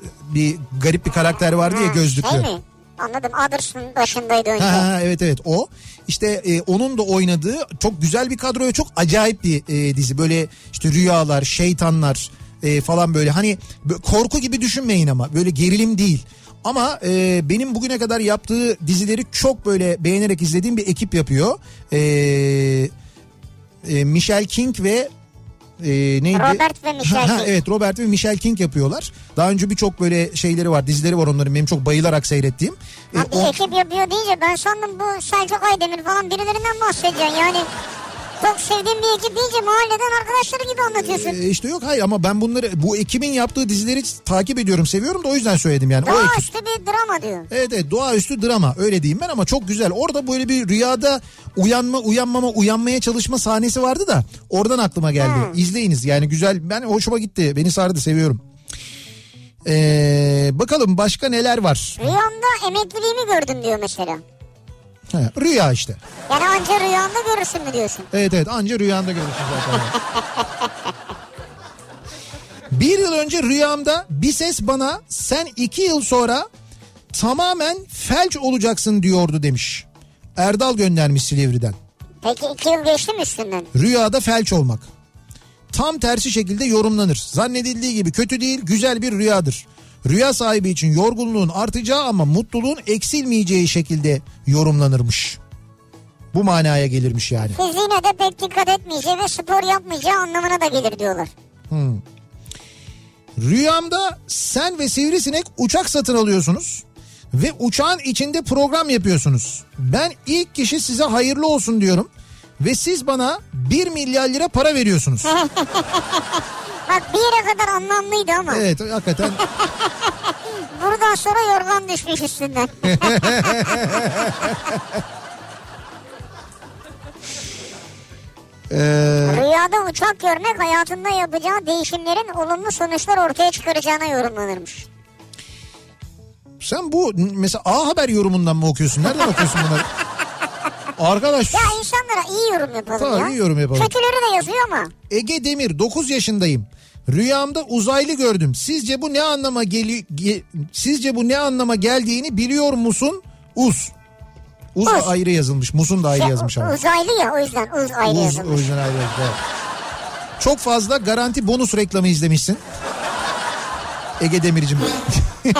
e, bir garip bir karakter vardı ya Ha, gözlüklü. Şey mi? Anladım Others'ın başındaydı önce. Ha, ha, evet evet o. İşte e, onun da oynadığı çok güzel bir kadro ve çok acayip bir e, dizi. Böyle işte rüyalar, şeytanlar e, falan böyle hani korku gibi düşünmeyin ama böyle gerilim değil. Ama e, benim bugüne kadar yaptığı dizileri çok böyle beğenerek izlediğim bir ekip yapıyor. E, e, Michelle King ve e, neydi? Robert ve Michelle Ha, ha, King. Evet Robert ve Michelle King yapıyorlar. Daha önce birçok böyle şeyleri var dizileri var onların benim çok bayılarak seyrettiğim. E, Ha, bir o- ekip yapıyor deyince ben sandım bu Selçuk Aydemir falan birilerinden bahsedeceksin. Yani çok sevdiğim bir ekip deyince mahalleden arkadaşları gibi anlatıyorsun. E, işte yok hayır ama ben bunları bu ekibin yaptığı dizileri takip ediyorum seviyorum da o yüzden söyledim yani. Daha ekip. bir drama diyor. Evet evet doğaüstü drama öyle diyeyim ben ama çok güzel. Orada böyle bir rüyada uyanma uyanmama uyanmaya çalışma sahnesi vardı da oradan aklıma geldi. Hmm. İzleyiniz yani güzel ben hoşuma gitti beni sardı seviyorum. Ee, bakalım başka neler var. Rüyamda emekliliğimi gördüm diyor mesela. Ha, rüya işte. Yani anca rüyanda görürsün mü diyorsun? Evet evet anca rüyanda görürsün zaten. bir yıl önce rüyamda bir ses bana sen iki yıl sonra tamamen felç olacaksın diyordu demiş. Erdal göndermiş Silivri'den. Peki iki yıl geçti mi üstünden? Rüyada felç olmak. Tam tersi şekilde yorumlanır. Zannedildiği gibi kötü değil güzel bir rüyadır. Rüya sahibi için yorgunluğun artacağı ama mutluluğun eksilmeyeceği şekilde yorumlanırmış. Bu manaya gelirmiş yani. Fiziğine de pek dikkat etmeyeceği ve spor yapmayacağı anlamına da gelir diyorlar. Rüyamda sen ve sivrisinek uçak satın alıyorsunuz ve uçağın içinde program yapıyorsunuz. Ben ilk kişi size hayırlı olsun diyorum ve siz bana 1 milyar lira para veriyorsunuz. Bak bir yere kadar anlamlıydı ama Evet hakikaten buradan sonra yorgan düşmüş üstünden. Ee, Rüyada uçak görmek hayatında yapacağı değişimlerin olumlu sonuçlar ortaya çıkaracağına yorumlanırmış. sen bu mesela A Haber yorumundan mı okuyorsun? Nereden okuyorsun bunları? Arkadaş Ya insanlara iyi yorum yapalım Tamam, ya. iyi yorum yapalım. Kötüleri de yazıyor ama. Ege Demir 9 yaşındayım. Rüyamda uzaylı gördüm. Sizce bu ne anlama geli ge- sizce bu ne anlama geldiğini biliyor musun? Uz. Uz, Uz. ayrı yazılmış. Musun da ayrı Şey, yazmış ama. Uzaylı ya o yüzden uz ayrı Uz o yazılmış. yüzden ayrı yazmış. evet. Çok fazla garanti bonus reklamı izlemişsin. Ege Demir'cim.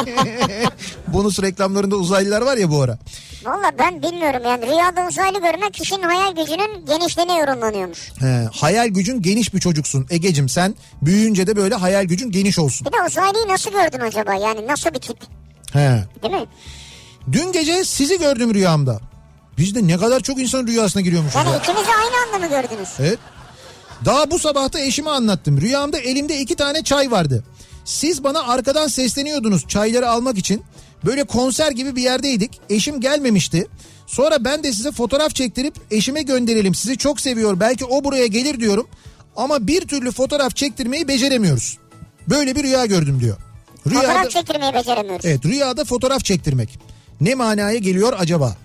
bonus reklamlarında uzaylılar var ya bu ara. Valla ben bilmiyorum yani rüyada uzaylı görmek kişinin hayal gücünün genişliğine yorumlanıyormuş. He, hayal gücün geniş bir çocuksun Egecim sen büyüyünce de böyle hayal gücün geniş olsun. Bir de uzaylıyı nasıl gördün acaba yani nasıl bir tip He. değil mi? Dün gece sizi gördüm rüyamda. Biz de ne kadar çok insan rüyasına giriyormuşuz Yani ya. ikinizi aynı anda mı gördünüz? Evet. Daha bu sabah da eşime anlattım. Rüyamda elimde iki tane çay vardı. Siz bana arkadan sesleniyordunuz çayları almak için. Böyle konser gibi bir yerdeydik. Eşim gelmemişti. Sonra ben de size fotoğraf çektirip eşime gönderelim. Sizi çok seviyor. Belki o buraya gelir diyorum. Ama bir türlü fotoğraf çektirmeyi beceremiyoruz. Böyle bir rüya gördüm diyor. Rüyada, Fotoğraf çektirmeyi beceremiyoruz. evet rüyada fotoğraf çektirmek. Ne manaya geliyor acaba?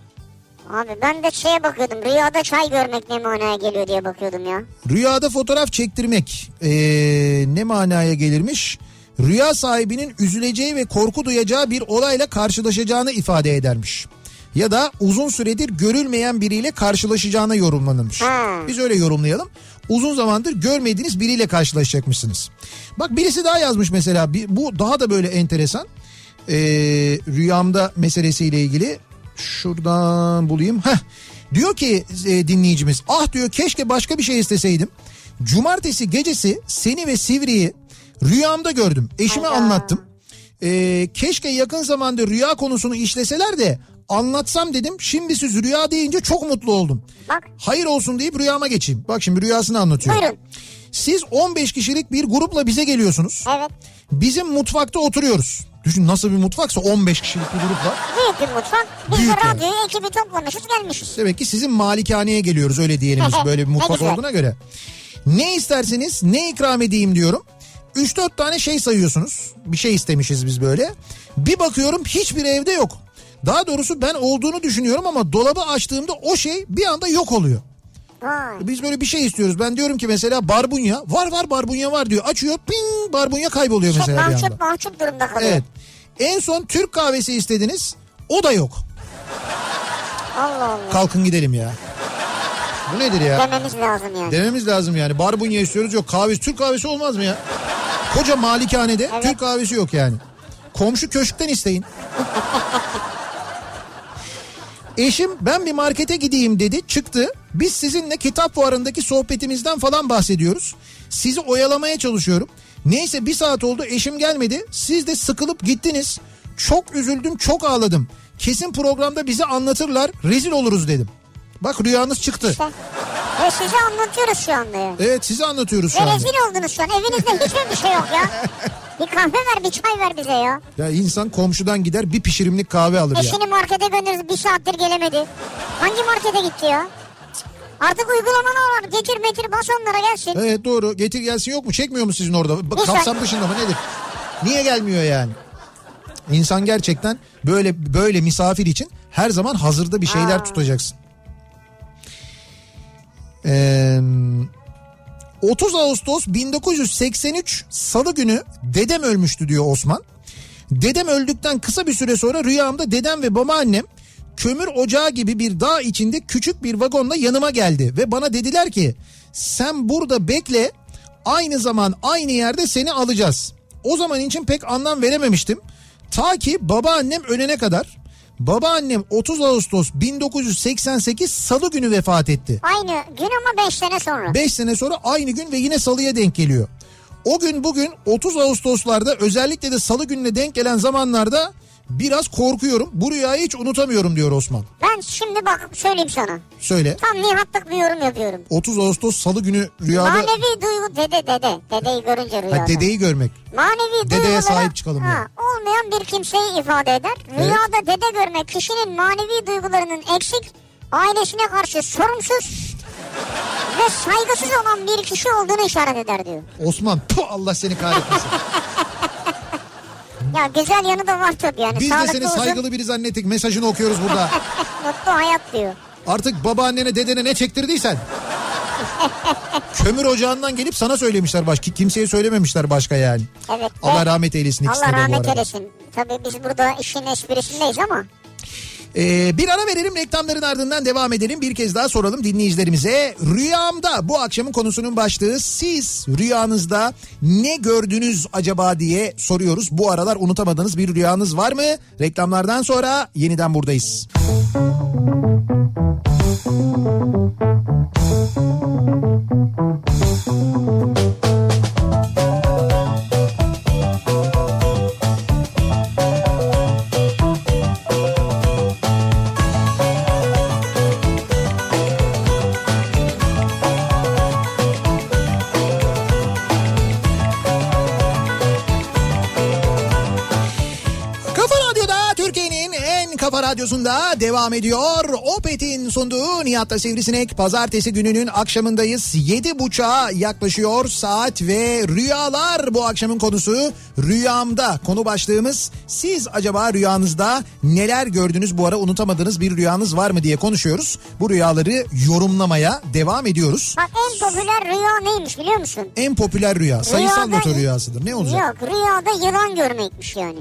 Abi ben de şeye bakıyordum rüyada çay görmek ne manaya geliyor diye bakıyordum ya. Rüyada fotoğraf çektirmek ee, ne manaya gelirmiş? Rüya sahibinin üzüleceği ve korku duyacağı bir olayla karşılaşacağını ifade edermiş. Ya da uzun süredir görülmeyen biriyle karşılaşacağına yorumlanırmış. Biz öyle yorumlayalım. Uzun zamandır görmediğiniz biriyle karşılaşacakmışsınız. Bak birisi daha yazmış mesela. Bu daha da böyle enteresan. Ee, rüyamda meselesiyle ilgili. Şuradan bulayım. Heh. Diyor ki e, dinleyicimiz ah diyor keşke başka bir şey isteseydim. Cumartesi gecesi seni ve Sivri'yi rüyamda gördüm. Eşime Hayda. anlattım. Ee, keşke yakın zamanda rüya konusunu işleseler de anlatsam dedim. Şimdi siz rüya deyince çok mutlu oldum. Bak Hayır olsun deyip rüyama geçeyim. Bak şimdi rüyasını anlatıyor. buyurun. Siz 15 kişilik bir grupla bize geliyorsunuz. Evet. Bizim mutfakta oturuyoruz. Düşün nasıl bir mutfaksa 15 kişilik bir grup var. Büyük bir mutfak. Biz Büyük de yani. radyoyu ekibi toplamışız gelmişiz. Demek ki sizin malikaneye geliyoruz öyle diyelim biz böyle bir mutfak olduğuna göre. Ne isterseniz ne ikram edeyim diyorum. 3-4 tane şey sayıyorsunuz. Bir şey istemişiz biz böyle. Bir bakıyorum hiçbir evde yok. Daha doğrusu ben olduğunu düşünüyorum ama dolabı açtığımda o şey bir anda yok oluyor. Vay. Biz böyle bir şey istiyoruz. Ben diyorum ki mesela barbunya. Var var barbunya var diyor. Açıyor ping barbunya kayboluyor Çok mesela bir mahcup anda. mahcup durumda kalıyor. Evet. En son Türk kahvesi istediniz. O da yok. Allah Allah. Kalkın gidelim ya. Bu nedir ya? Dememiz lazım yani. Dememiz lazım yani. Barbunya istiyoruz yok kahvesi. Türk kahvesi olmaz mı ya? Koca malikanede Evet. Türk kahvesi yok yani. Komşu köşkten isteyin. Eşim ben bir markete gideyim dedi çıktı. Biz sizinle kitap fuarındaki sohbetimizden falan bahsediyoruz. Sizi oyalamaya çalışıyorum. Neyse bir saat oldu eşim gelmedi. Siz de sıkılıp gittiniz. Çok üzüldüm çok ağladım. Kesin programda bizi anlatırlar rezil oluruz dedim. Bak rüyanız çıktı. İşte. Ve size anlatıyoruz şu anda ya. Evet sizi anlatıyoruz şu Ve anda. rezil oldunuz şu an. Evinizde hiçbir şey yok ya. Bir kahve ver bir çay ver bize ya. Ya insan komşudan gider bir pişirimlik kahve alır ya. Eşini markete göndeririz bir saattir gelemedi. Hangi markete gitti ya? Artık uygulamalar var. Getir metir bas onlara gelsin. Evet doğru getir gelsin yok mu çekmiyor mu sizin orada? Bak, Lütfen. Kapsam dışında mı nedir? Niye gelmiyor yani? İnsan gerçekten böyle böyle misafir için her zaman hazırda bir şeyler Aa. tutacaksın. Ee, 30 Ağustos 1983 Salı günü dedem ölmüştü diyor Osman. Dedem öldükten kısa bir süre sonra rüyamda dedem ve babaannem kömür ocağı gibi bir dağ içinde küçük bir vagonla yanıma geldi ve bana dediler ki sen burada bekle aynı zaman aynı yerde seni alacağız. O zaman için pek anlam verememiştim. Ta ki babaannem ölene kadar. Babaannem 30 Ağustos 1988 Salı günü vefat etti. Aynı gün ama 5 sene sonra. 5 sene sonra aynı gün ve yine salıya denk geliyor. O gün bugün 30 Ağustos'larda özellikle de salı gününe denk gelen zamanlarda biraz korkuyorum. Bu rüyayı hiç unutamıyorum diyor Osman. Ben şimdi bak söyleyeyim sana. Söyle. Tam nihatlık bir yorum yapıyorum. 30 Ağustos salı günü rüyada Manevi duygu dede dede. Dedeyi görünce rüyada. ha, dedeyi görmek. Manevi Dedeye duygulara sahip çıkalım ha, yani. olmayan bir kimseyi ifade eder. Rüyada dede görmek kişinin manevi duygularının eksik, ailesine karşı sorumsuz ve saygısız olan bir kişi olduğunu işaret eder diyor. Osman puh, Allah seni kahretmesin. Ya güzel yanı da var tabii yani. Biz de Sağlıklı seni uzun, saygılı biri zannettik. Mesajını okuyoruz burada. mutlu hayat diyor. Artık babaannene dedene ne çektirdiysen. Kömür ocağından gelip sana söylemişler başka. Kimseye söylememişler başka yani. Evet. Allah rahmet eylesin ikisine Allah de rahmet eylesin. Tabii biz burada işin esprisindeyiz ama. Ee, bir ara verelim reklamların ardından devam edelim. Bir kez daha soralım dinleyicilerimize. Rüyamda bu akşamın konusunun başlığı siz rüyanızda ne gördünüz acaba diye soruyoruz. Bu aralar unutamadığınız bir rüyanız var mı? Reklamlardan sonra yeniden buradayız. Kafa radyosunda devam ediyor. Opet'in sunduğu Nihat'ta Sivrisinek pazartesi gününün akşamındayız. Yedi buçuğa yaklaşıyor saat ve rüyalar bu akşamın konusu. Rüyamda konu başlığımız siz acaba rüyanızda neler gördünüz bu ara unutamadığınız bir rüyanız var mı diye konuşuyoruz. Bu rüyaları yorumlamaya devam ediyoruz. Bak en popüler rüya neymiş biliyor musun? En popüler rüya sayısal Rüyada- loto rüyasıdır. Ne olacak? Yok rüyada yılan görmekmiş yani.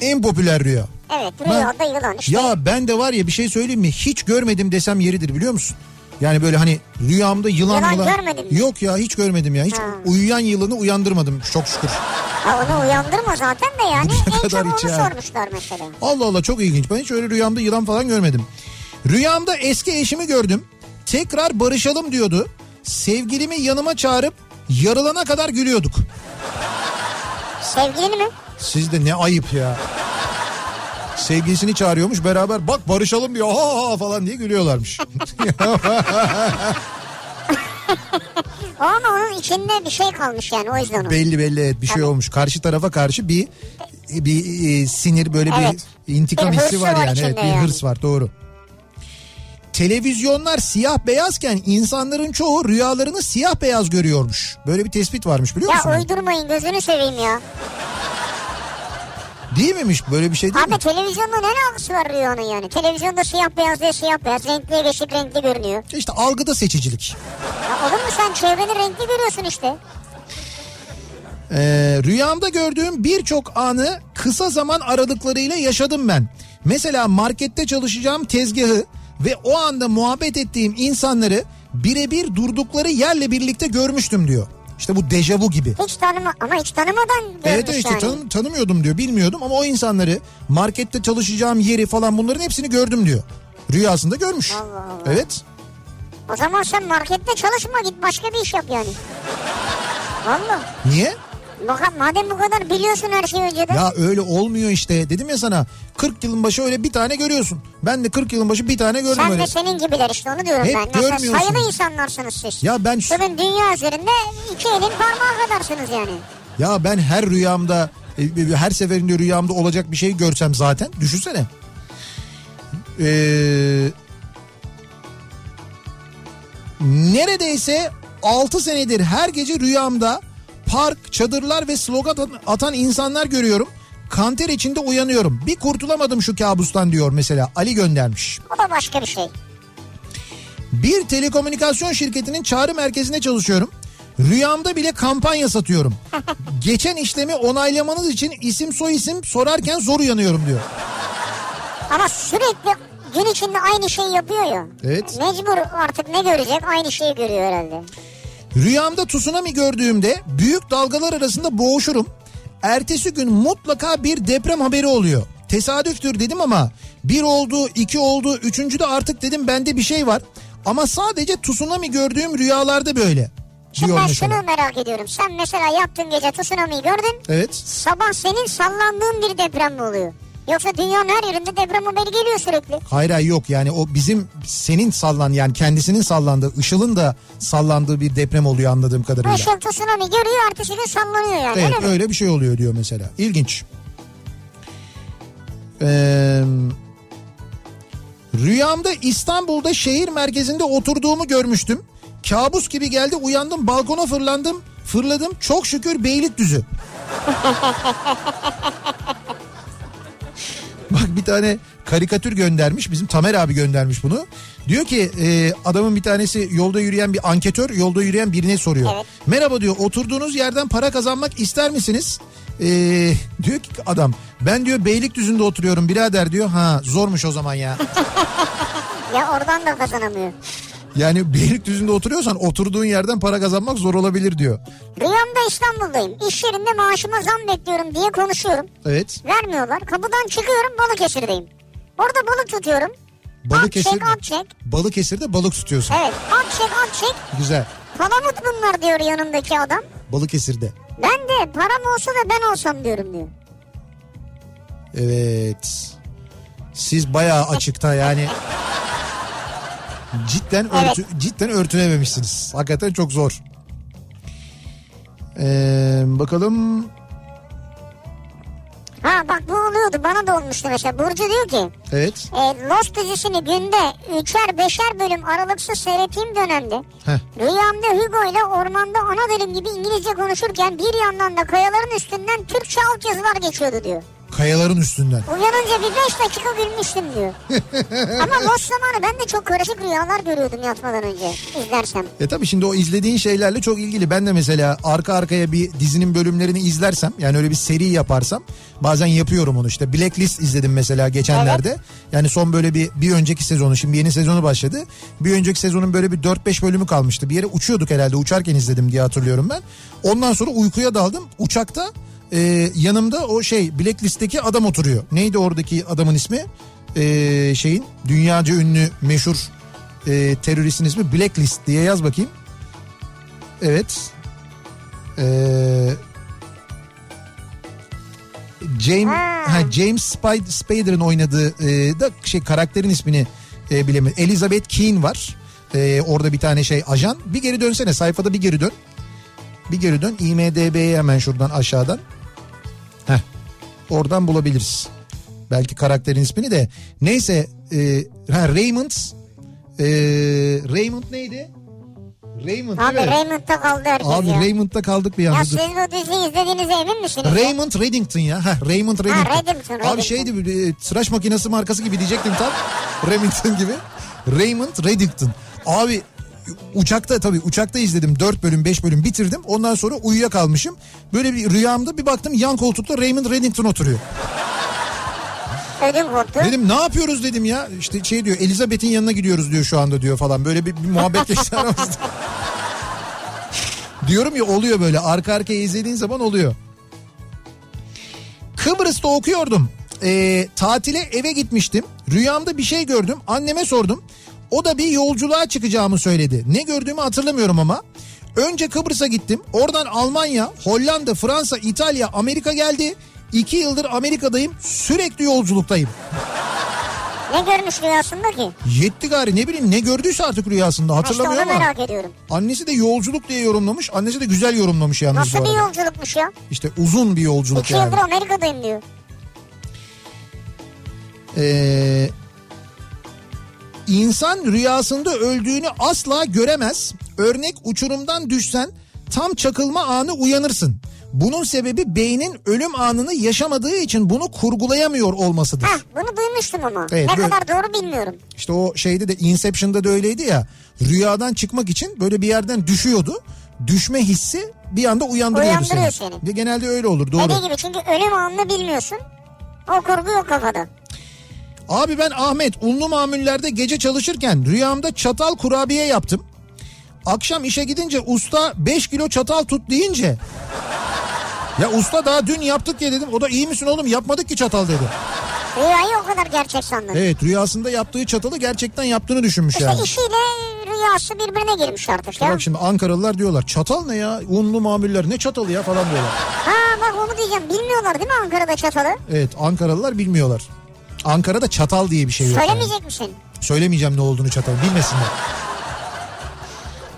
En popüler rüya. Evet rüyada yılan işte. Ya ben de var ya bir şey söyleyeyim mi? Hiç görmedim desem yeridir biliyor musun? Yani böyle hani rüyamda yılan Yılan yılan. görmedin mi? Yok ya hiç görmedim ya. Hiç Ha. uyuyan yılanı uyandırmadım çok şükür. Ha, onu uyandırma zaten de yani en kadar çok onu ya. sormuşlar mesela. Allah Allah çok ilginç. Ben hiç öyle rüyamda yılan falan görmedim. Rüyamda eski eşimi gördüm. Tekrar barışalım diyordu. Sevgilimi yanıma çağırıp yarılana kadar gülüyorduk. Sevgilini mi? Siz de ne ayıp ya. Sevgilisini çağırıyormuş beraber bak barışalım diyor ha ha falan diye gülüyorlarmış. Ama onun içinde bir şey kalmış yani o yüzden o. belli belli evet bir şey olmuş. Karşı tarafa karşı bir bir e, sinir böyle Evet. bir intikam Bir hissi var var yani. Evet, bir yani. hırs var doğru. Televizyonlar siyah beyazken insanların çoğu rüyalarını siyah beyaz görüyormuş. Böyle bir tespit varmış biliyor musun? Ya uydurmayın gözünü seveyim ya. Değil miymiş? Böyle bir şey değil mi? Abi televizyonda ne alakası var rüyanın yani? Televizyonda siyah beyaz diye siyah beyaz, renkliye geçip renkli görünüyor. İşte algıda seçicilik. Ya olur mu sen çevreni renkli görüyorsun işte. Ee, rüyamda gördüğüm birçok anı kısa zaman aralıklarıyla yaşadım ben. Mesela markette çalışacağım tezgahı ve o anda muhabbet ettiğim insanları birebir durdukları yerle birlikte görmüştüm diyor. İşte bu dejavu gibi. Hiç tanıma ama hiç tanımadan Evet evet işte yani. tanı- tanımıyordum diyor bilmiyordum ama o insanları markette çalışacağım yeri falan bunların hepsini gördüm diyor. Rüyasında görmüş. Allah Allah. Evet. O zaman sen markette çalışma git başka bir iş yap yani. Valla. Niye? Bak, madem bu kadar biliyorsun her şeyi önceden. Ya öyle olmuyor işte. Dedim ya sana 40 yılın başı öyle bir tane görüyorsun. Ben de 40 yılın başı bir tane gördüm Sen öyle. de senin gibiler işte onu diyorum Hep ben. Mesela görmüyorsun. sayılı insanlarsınız siz. Ya ben Bugün dünya üzerinde iki elin parmağı kadarsınız yani. ya ben her rüyamda e, her seferinde rüyamda olacak bir şey görsem zaten düşünsene. Ee, neredeyse 6 senedir her gece rüyamda park, çadırlar ve slogan atan insanlar görüyorum. Kanter içinde uyanıyorum. Bir kurtulamadım şu kabustan diyor mesela. Ali göndermiş. O da başka bir şey. Bir telekomünikasyon şirketinin çağrı merkezinde çalışıyorum. Rüyamda bile kampanya satıyorum. Geçen işlemi onaylamanız için isim soy isim sorarken zor uyanıyorum diyor. Ama sürekli gün içinde aynı şeyi yapıyor ya. Evet. Mecbur artık ne görecek aynı şeyi görüyor herhalde. Rüyamda tsunami gördüğümde büyük dalgalar arasında boğuşurum. Ertesi gün mutlaka bir deprem haberi oluyor. Tesadüftür dedim ama bir oldu, iki oldu, üçüncü de artık dedim bende bir şey var. Ama sadece tsunami gördüğüm rüyalarda böyle. Şimdi ben şunu merak ediyorum. Sen mesela yattığın gece tsunami'yi gördün. Evet. Sabah senin sallandığın bir deprem mi oluyor? Yoksa dünyanın her yerinde deprem haberi geliyor sürekli. Hayır hayır yok yani o bizim senin sallan yani kendisinin sallandığı Işıl'ın da sallandığı bir deprem oluyor anladığım kadarıyla. Işıl tsunami görüyor ertesi gün sallanıyor yani Evet öyle öyle bir şey oluyor diyor mesela. İlginç. Ee, rüyamda İstanbul'da şehir merkezinde oturduğumu görmüştüm. Kabus gibi geldi uyandım balkona fırlandım fırladım çok şükür Beylikdüzü. Bak bir tane karikatür göndermiş bizim Tamer abi göndermiş bunu. Diyor ki e, adamın bir tanesi yolda yürüyen bir anketör yolda yürüyen birine soruyor. Evet. Merhaba diyor oturduğunuz yerden para kazanmak ister misiniz? E, diyor ki adam Ben diyor Beylikdüzü'nde oturuyorum birader diyor. Ha zormuş o zaman ya. Ya oradan da kazanamıyor. Yani Beylikdüzü'nde oturuyorsan oturduğun yerden para kazanmak zor olabilir diyor. Rüyamda İstanbul'dayım. İş yerinde maaşıma zam bekliyorum diye konuşuyorum. Evet. Vermiyorlar. Kapıdan çıkıyorum Balıkesir'deyim. Orada balık tutuyorum. Balıkesir, At çek at çek. Balıkesir'de balık tutuyorsun. Evet at çek at çek. Güzel. Palamut bunlar diyor yanındaki adam. Balıkesir'de. Ben de param olsa da ben olsam diyorum diyor. Evet. Siz bayağı açıkta yani. Cidden örtü, cidden örtünememişsiniz. Hakikaten çok zor. Ee, bakalım. Ha bak bu oluyordu bana da olmuştu mesela. Burcu diyor ki Evet. e, Lost dizisini günde üçer beşer bölüm aralıksız seyrettiğim dönemde Heh. rüyamda Hugo ile ormanda ana dilim gibi İngilizce konuşurken bir yandan da kayaların üstünden Türkçe altyazılar geçiyordu diyor. Kayaların üstünden. Uyanınca bir beş dakika gülmüştüm diyor. Ama Lost zamanı ben de çok karışık rüyalar görüyordum yatmadan önce izlersem. E tabii şimdi o izlediğin şeylerle çok ilgili. Ben de mesela arka arkaya bir dizinin bölümlerini izlersem yani öyle bir seri yaparsam bazen yapıyorum onu işte. Blacklist izledim mesela geçenlerde. Yani son böyle bir bir önceki sezonu şimdi yeni sezonu başladı. Bir önceki sezonun böyle bir 4-5 bölümü kalmıştı. Bir yere uçuyorduk herhalde uçarken izledim diye hatırlıyorum ben. Ondan sonra uykuya daldım. Uçakta e, yanımda o şey Blacklist'teki adam oturuyor. Neydi oradaki adamın ismi? E, şeyin dünyaca ünlü meşhur e, teröristin ismi Blacklist diye yaz bakayım. Evet. Ee, James Ha. James Spide, Spader'ın oynadığı e, da şey karakterin ismini e, bilemedim. Elizabeth Keen var. E, orada bir tane şey ajan. Bir geri dönsene sayfada bir geri dön. Bir geri dön. IMDB'ye hemen şuradan aşağıdan. Heh. Oradan bulabiliriz. Belki karakterin ismini de. Neyse e, ha, Raymond e, Raymond neydi? Raymond Abi mi? Raymond'da kaldı herkes Abi ya. Raymond'da kaldık bir Ya anda. siz bu diziyi izlediğinize emin misiniz? ya? Raymond Reddington ya. Heh, Raymond Reddington. Reddington, Abi Reddington. şeydi bir e, tıraş makinesi markası gibi diyecektim tam. Remington gibi. Raymond Reddington. Abi uçakta tabii uçakta izledim 4 bölüm 5 bölüm bitirdim. Ondan sonra uyuyakalmışım. Böyle bir rüyamda bir baktım yan koltukta Raymond Reddington oturuyor. Ödüm koptu. Dedim ne yapıyoruz dedim ya. İşte şey diyor Elizabeth'in yanına gidiyoruz diyor şu anda diyor falan. Böyle bir, bir muhabbet geçti aramızda. Diyorum ya oluyor böyle arka arkaya izlediğin zaman oluyor. Kıbrıs'ta okuyordum. Ee, tatile eve gitmiştim. Rüyamda bir şey gördüm. Anneme sordum. O da bir yolculuğa çıkacağımı söyledi. Ne gördüğümü hatırlamıyorum ama. Önce Kıbrıs'a gittim. Oradan Almanya, Hollanda, Fransa, İtalya, Amerika geldi. İki yıldır Amerika'dayım. Sürekli yolculuktayım. Ne görmüş rüyasında ki? Yetti gari ne bileyim ne gördüyse artık rüyasında Ha İşte onu hatırlamıyor ama. merak ediyorum. Annesi de yolculuk diye yorumlamış. Annesi de güzel yorumlamış yalnız Nasıl bu bir arada. yolculukmuş ya? İşte uzun bir yolculuk İki yani. yıldır Amerika'dayım diyor. Ee, insan rüyasında öldüğünü asla göremez. Örnek uçurumdan düşsen tam çakılma anı uyanırsın. Bunun sebebi beynin ölüm anını yaşamadığı için bunu kurgulayamıyor olmasıdır. Heh bunu duymuştum ama. Evet, ne böyle- kadar doğru bilmiyorum. İşte o şeyde de Inception'da da öyleydi ya. Rüyadan çıkmak için böyle bir yerden düşüyordu. Düşme hissi bir anda uyandırıyordu Uyandırıyor seni. seni. Genelde öyle olur doğru. Dediği gibi çünkü ölüm anını bilmiyorsun. O kurgu yok kafada. Abi ben Ahmet unlu mamullerde gece çalışırken rüyamda çatal kurabiye yaptım. Akşam işe gidince usta 5 kilo çatal tut deyince ya usta daha dün yaptık ya dedim. O da iyi misin oğlum yapmadık ki çatal dedi. Rüyayı o kadar gerçek sandın. Evet rüyasında yaptığı çatalı gerçekten yaptığını düşünmüş İşte yani. işiyle rüyası birbirine girmiş artık İşte ya. bak şimdi Ankaralılar diyorlar çatal ne ya unlu mamuller ne çatalı ya falan diyorlar. Ha bak onu diyeceğim. Bilmiyorlar değil mi Ankara'da çatalı? Evet Ankaralılar bilmiyorlar. Ankara'da çatal diye bir şey yok. yani. Söylemeyecek misin? Söylemeyeceğim ne olduğunu çatal bilmesinler.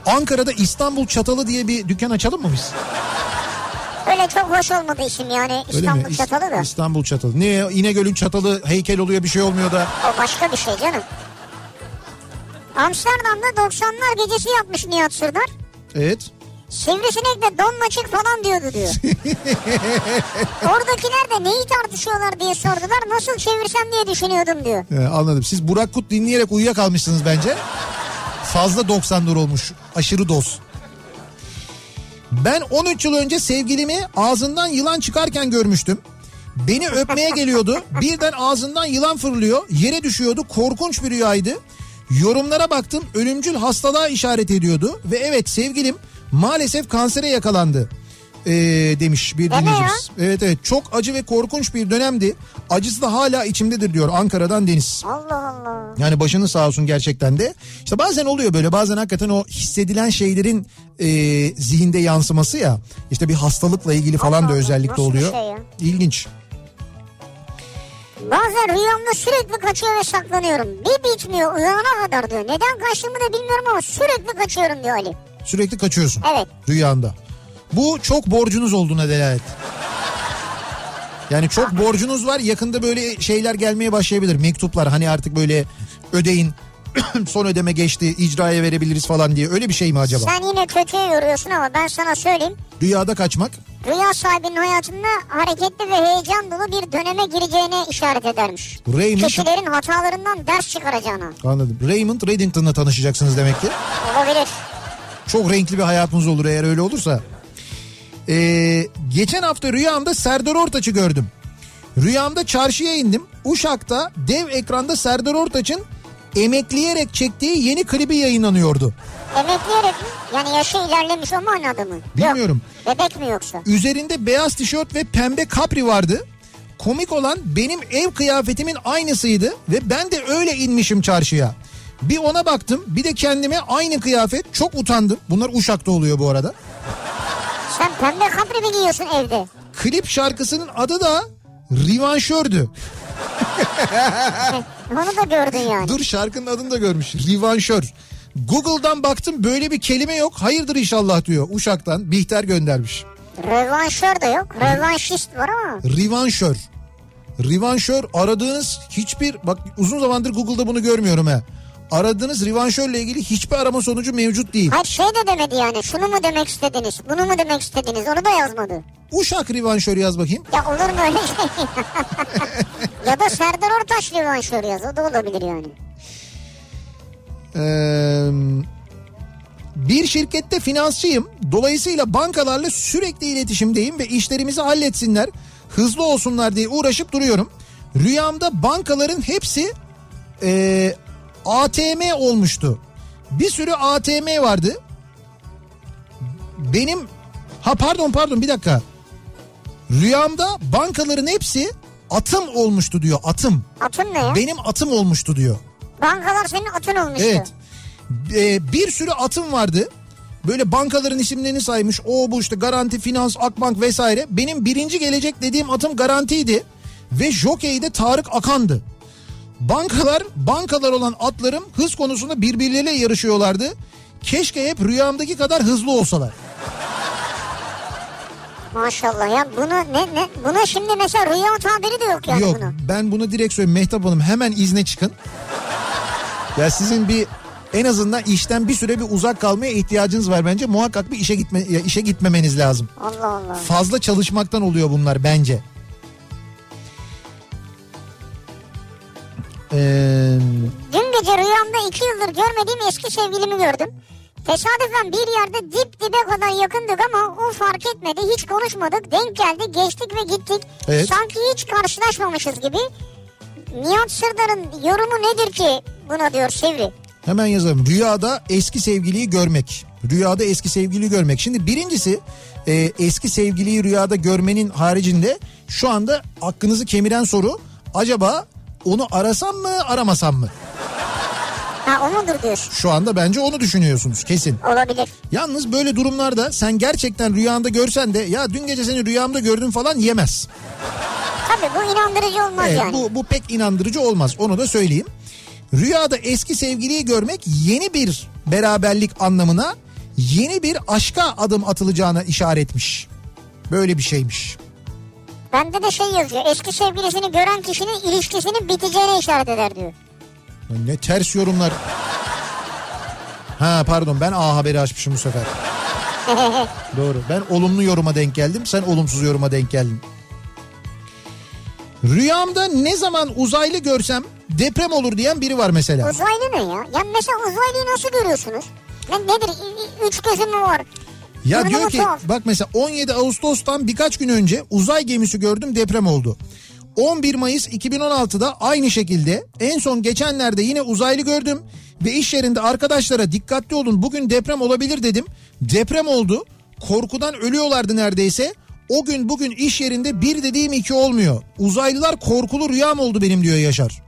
Ankara'da İstanbul çatalı diye bir dükkan açalım mı biz? Öyle çok hoş olmadı işim yani İstanbul çatalı da. İstanbul çatalı. Niye İnegöl'ün çatalı heykel oluyor bir şey olmuyor da. O başka bir şey canım. Amsterdam'da 90'lar gecesi yapmış Nihat Sırdar. Evet. Sivrisinek de donla çık falan diyordu diyor. Oradakiler de neyi tartışıyorlar diye sordular. Nasıl çevirsem diye düşünüyordum diyor. Ee, anladım. Siz Burak Kut dinleyerek uyuyakalmışsınız bence. Fazla 90 dur olmuş. Aşırı doz. Ben 13 yıl önce sevgilimi ağzından yılan çıkarken görmüştüm. Beni öpmeye geliyordu. Birden ağzından yılan fırlıyor. Yere düşüyordu. Korkunç bir rüyaydı. Yorumlara baktım. Ölümcül hastalığa işaret ediyordu. Ve evet sevgilim maalesef kansere yakalandı. Ee, demiş bir dinleyicimiz. Evet evet çok acı ve korkunç bir dönemdi. Acısı da hala içimdedir diyor Ankara'dan Deniz. Allah Allah. Yani başının sağ olsun gerçekten de. İşte bazen oluyor böyle bazen hakikaten o hissedilen şeylerin e, zihinde yansıması ya. İşte bir hastalıkla ilgili falan Allah da özellikle nasıl oluyor. şey ya? İlginç. Bazen rüyamda sürekli kaçıyor ve saklanıyorum. Bir bitmiyor uyanana kadar diyor. Neden kaçtığımı da bilmiyorum ama sürekli kaçıyorum diyor Ali. Sürekli kaçıyorsun. Evet. Rüyanda. Bu çok borcunuz olduğuna delalet. Yani çok borcunuz var yakında böyle şeyler gelmeye başlayabilir. Mektuplar hani artık böyle ödeyin son ödeme geçti icraya verebiliriz falan diye öyle bir şey mi acaba? Sen yine kötüye yoruyorsun ama ben sana söyleyeyim. Rüyada kaçmak Rüya sahibinin hayatında hareketli ve heyecan dolu bir döneme gireceğine işaret edermiş. Raymond Kişilerin hatalarından ders çıkaracağına. anladım. Raymond Reddington'la tanışacaksınız demek ki. Olabilir. Çok renkli bir hayatınız olur eğer öyle olursa. Ee, geçen hafta rüyamda Serdar Ortaç'ı gördüm. Rüyamda çarşıya indim. Uşak'ta dev ekranda Serdar Ortaç'ın emekleyerek çektiği yeni klibi yayınlanıyordu. Emekleyerek mi? Yani yaşı ilerlemiş o manada mı? Bilmiyorum. Yok. Bebek mi yoksa? Üzerinde beyaz tişört ve pembe kapri vardı. Komik olan benim ev kıyafetimin aynısıydı ve ben de öyle inmişim çarşıya. Bir ona baktım bir de kendime aynı kıyafet çok utandım. Bunlar Uşak'ta oluyor bu arada. Sen pembe kapri mi giyiyorsun evde? Klip şarkısının adı da Rivanşördü. Onu da gördün yani. Dur şarkının adını da görmüş. Rivanşör. Google'dan baktım böyle bir kelime yok. Hayırdır inşallah diyor. Uşak'tan Bihter göndermiş. Rövanşör de yok. Rövanşist var ama. Rivanşör. Rivanşör aradığınız hiçbir bak uzun zamandır Google'da bunu görmüyorum ha. Aradığınız rivanşörle ilgili hiçbir arama sonucu mevcut değil. Hayır şey de demedi yani. Şunu mu demek istediniz? Bunu mu demek istediniz? Onu da yazmadı. Uşak rivanşör yaz bakayım. Ya olur mu öyle şey? ya da Serdar Ortaç rövanşör yaz. O da olabilir yani. Ee, bir şirkette finansçıyım. Dolayısıyla bankalarla sürekli iletişimdeyim ve işlerimizi halletsinler, hızlı olsunlar diye uğraşıp duruyorum. Rüyamda bankaların hepsi e, ATM olmuştu. Bir sürü ATM vardı. Benim ha pardon pardon bir dakika. Rüyamda bankaların hepsi atım olmuştu diyor atım. Atın ne ya? Benim atım olmuştu diyor. Bankalar senin atın olmuştu. Evet. Ee, bir sürü atım vardı. Böyle bankaların isimlerini saymış. O bu işte Garanti, Finans, Akbank vesaire. Benim birinci gelecek dediğim atım Garanti'ydi. Ve jokeyde Tarık Akan'dı. Bankalar, bankalar olan atlarım hız konusunda birbirleriyle yarışıyorlardı. Keşke hep rüyamdaki kadar hızlı olsalar. Maşallah ya bunu ne ne buna şimdi mesela rüya tabiri de yok yani Yok bunu. ben bunu direkt söyleyeyim Mehtap Hanım hemen izne çıkın. Ya sizin bir en azından işten bir süre bir uzak kalmaya ihtiyacınız var bence. Muhakkak bir işe gitme ya işe gitmemeniz lazım. Allah Allah. Fazla çalışmaktan oluyor bunlar bence. Ee, Dün gece rüyamda iki yıldır görmediğim eski sevgilimi gördüm. Tesadüfen bir yerde dip dibe kadar yakındık ama o fark etmedi. Hiç konuşmadık. Denk geldi. Geçtik ve gittik. Evet. Sanki hiç karşılaşmamışız gibi. Nihat Sırdar'ın yorumu nedir ki buna diyor Sivri. hemen yazalım. Rüyada eski sevgiliyi görmek. Rüyada eski sevgiliyi görmek. Şimdi birincisi e, eski sevgiliyi rüyada görmenin haricinde şu anda aklınızı kemiren soru acaba onu arasam mı aramasam mı? Ha o mudur diyorsun. Şu anda bence onu düşünüyorsunuz kesin. Olabilir. Yalnız böyle durumlarda sen gerçekten rüyanda görsen de ya dün gece seni rüyamda gördüm falan yemez. Tabii bu inandırıcı olmaz Evet, yani. bu, bu pek inandırıcı olmaz onu da söyleyeyim. Rüyada eski sevgiliyi görmek yeni bir beraberlik anlamına yeni bir aşka adım atılacağına işaretmiş. Böyle bir şeymiş. Bende de şey yazıyor. Eski sevgilisini gören kişinin ilişkisinin biteceğine işaret eder diyor. Ne ters yorumlar. Ha pardon ben A haberi açmışım bu sefer. Doğru. Ben olumlu yoruma denk geldim. Sen olumsuz yoruma denk geldin. Rüyamda ne zaman uzaylı görsem deprem olur diyen biri var mesela. Uzaylı ne ya? Ya mesela uzaylıyı nasıl görüyorsunuz? Ne, nedir? Üç gözü mü var? Ya Durumu diyor ki tuhaf. bak mesela 17 Ağustos'tan birkaç gün önce uzay gemisi gördüm deprem oldu. 11 Mayıs 2016'da aynı şekilde en son geçenlerde yine uzaylı gördüm ve iş yerinde arkadaşlara dikkatli olun bugün deprem olabilir dedim. Deprem oldu. Korkudan ölüyorlardı neredeyse. O gün bugün iş yerinde bir dediğim iki olmuyor. Uzaylılar korkulu rüyam oldu benim diyor Yaşar.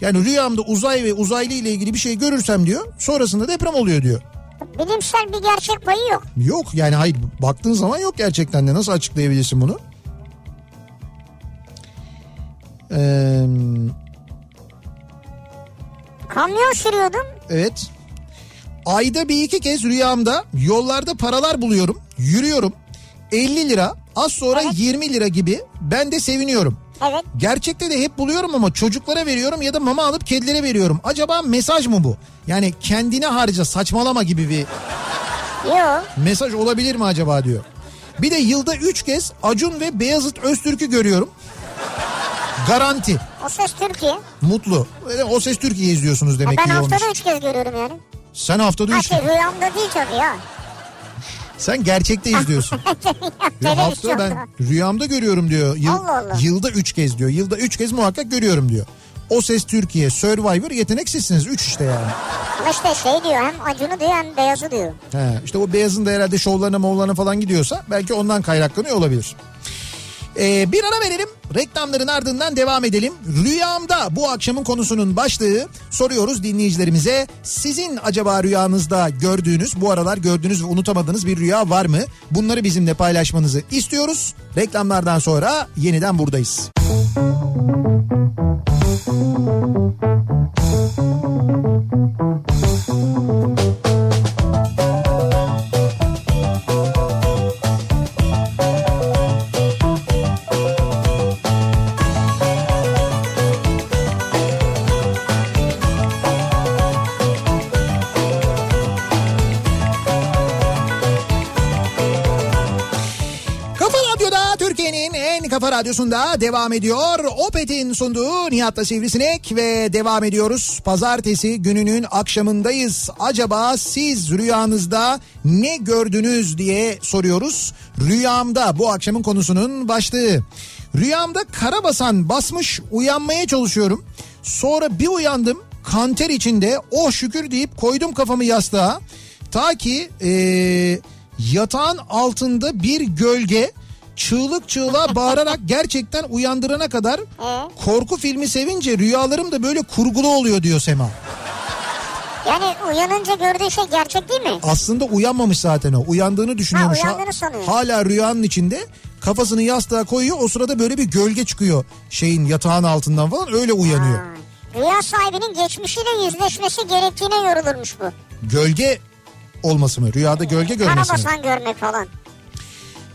Yani rüyamda uzay ve uzaylı ile ilgili bir şey görürsem diyor sonrasında deprem oluyor diyor. Bilimsel bir gerçek payı yok. Yok yani hayır baktığın zaman yok gerçekten de nasıl açıklayabilirsin bunu? Ee, Kamyon sürüyordum. evet. Ayda bir iki kez rüyamda yollarda paralar buluyorum. Yürüyorum. 50 lira az sonra 20 lira gibi ben de seviniyorum. Evet. Gerçekte de hep buluyorum ama çocuklara veriyorum ya da mama alıp kedilere veriyorum. Acaba mesaj mı bu? Yani kendine harca saçmalama gibi bir Yok. mesaj olabilir mi acaba diyor. Bir de yılda 3 kez Acun ve Beyazıt Öztürk'ü görüyorum. Garanti. O ses Türkiye. Mutlu. Öyle o ses Türkiye izliyorsunuz demek ben ki olmuş. haftada üç kez görüyorum yani. Sen haftada Ha 3 şey rüyamda değil tabii ya. Sen gerçekte izliyorsun. ya hafta ben rüyamda görüyorum diyor. Yıl- Allah Allah. Yılda 3 kez diyor. Yılda 3 kez muhakkak görüyorum diyor. O ses Türkiye, Survivor yeteneksizsiniz. 3 işte yani. Ama işte şey diyor hem Acun'u diyor hem Beyaz'ı diyor. He, işte o beyazın da herhalde şovlarına movlarına falan gidiyorsa belki ondan kaynaklanıyor olabilir. Ee, bir ara verelim. Reklamların ardından devam edelim. Rüyamda bu akşamın konusunun başlığı soruyoruz dinleyicilerimize. Sizin acaba rüyanızda gördüğünüz bu aralar gördüğünüz ve unutamadığınız bir rüya var mı? Bunları bizimle paylaşmanızı istiyoruz. Reklamlardan sonra yeniden buradayız. Kafa radyosunda devam ediyor. Opet'in sunduğu Nihat'la Sivrisinek ve devam ediyoruz. Pazartesi gününün akşamındayız. Acaba siz rüyanızda ne gördünüz diye soruyoruz. Rüyamda bu akşamın konusunun başlığı. Rüyamda karabasan basmış uyanmaya çalışıyorum. Sonra bir uyandım kanter içinde oh şükür deyip koydum kafamı yastığa. Ta ki eee yatağın altında bir gölge çığlık çığlığa bağırarak gerçekten uyandırana kadar korku filmi sevince rüyalarım da böyle kurgulu oluyor diyor Sema. Yani uyanınca gördüğü şey gerçek değil mi? Aslında uyanmamış zaten o. Uyandığını düşünüyormuş. Ha, uyandığını sanıyor. Hala rüyanın içinde kafasını yastığa koyuyor. O sırada böyle bir gölge çıkıyor şeyin yatağın altından falan öyle uyanıyor. Ha. Rüya sahibinin geçmişiyle yüzleşmesi gerektiğine yorulurmuş bu. Gölge olması mı? Rüyada gölge görmesi mi? Karabasan görmek falan.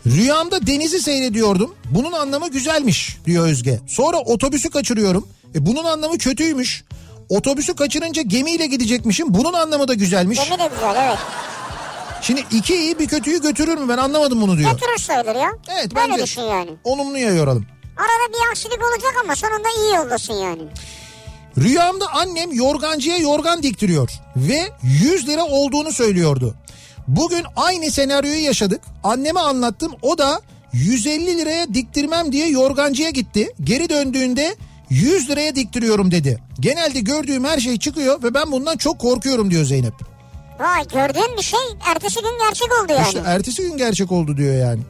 Rüyamda denizi seyrediyordum. Bunun anlamı güzelmiş diyor Özge. Sonra otobüsü kaçırıyorum. E bunun anlamı kötüymüş. Otobüsü kaçırınca gemiyle gidecekmişim. Bunun anlamı da güzelmiş. Gemi de güzel evet. Şimdi iki iyi bir kötüyü götürür mü? Ben anlamadım bunu diyor. Götürür sayılır ya. Evet Böyle bence düşün yani. olumluya yoralım. Arada bir aksilik olacak ama sonunda iyi yoldasın yani. Rüyamda annem yorgancıya yorgan diktiriyor ve 100 lira olduğunu söylüyordu. Bugün aynı senaryoyu yaşadık. Anneme anlattım. O da 150 liraya diktirmem diye yorgancıya gitti. Geri döndüğünde 100 liraya diktiriyorum dedi. Genelde gördüğüm her şey çıkıyor ve ben bundan çok korkuyorum diyor Zeynep. Vay gördüğün bir şey ertesi gün gerçek oldu yani. İşte ertesi gün gerçek oldu diyor yani.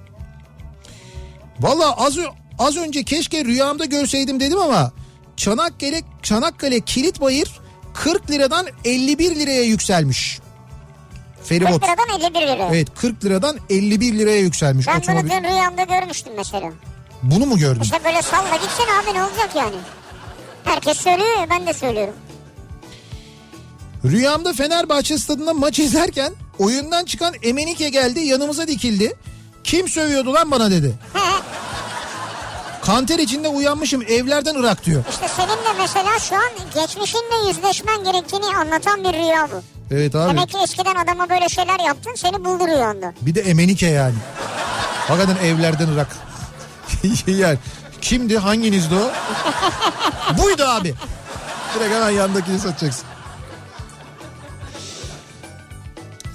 Valla az, az önce keşke rüyamda görseydim dedim ama Çanakkale, Çanakkale Kilitbayır 40 liradan 51 liraya yükselmiş. 40 Feribot. liradan 51 lira. Evet 40 liradan 51 liraya yükselmiş Ben bunu otomobil. dün rüyamda görmüştüm mesela. Bunu mu gördün? İşte böyle salla gitsene abi ne olacak yani. Herkes söylüyor ya ben de söylüyorum. Rüyamda Fenerbahçe stadında maç izlerken oyundan çıkan Emenike geldi yanımıza dikildi. Kim sövüyordu lan bana dedi. Kanter içinde uyanmışım evlerden ırak diyor. işte senin de mesela şu an geçmişinle yüzleşmen gerektiğini anlatan bir rüya bu. Evet abi. Demek ki eskiden adama böyle şeyler yaptın seni buldu rüyanda. Bir de Emenike yani. Hakikaten evlerden ırak. yani kimdi hanginizdi o? Buydu abi. Direkt hemen yandakini satacaksın.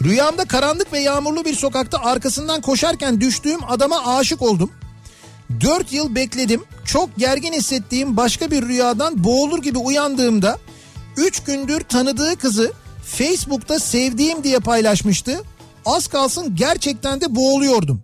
Rüyamda karanlık ve yağmurlu bir sokakta arkasından koşarken düştüğüm adama aşık oldum. Dört yıl bekledim. Çok gergin hissettiğim başka bir rüyadan boğulur gibi uyandığımda üç gündür tanıdığı kızı Facebook'ta sevdiğim diye paylaşmıştı. Az kalsın gerçekten de boğuluyordum.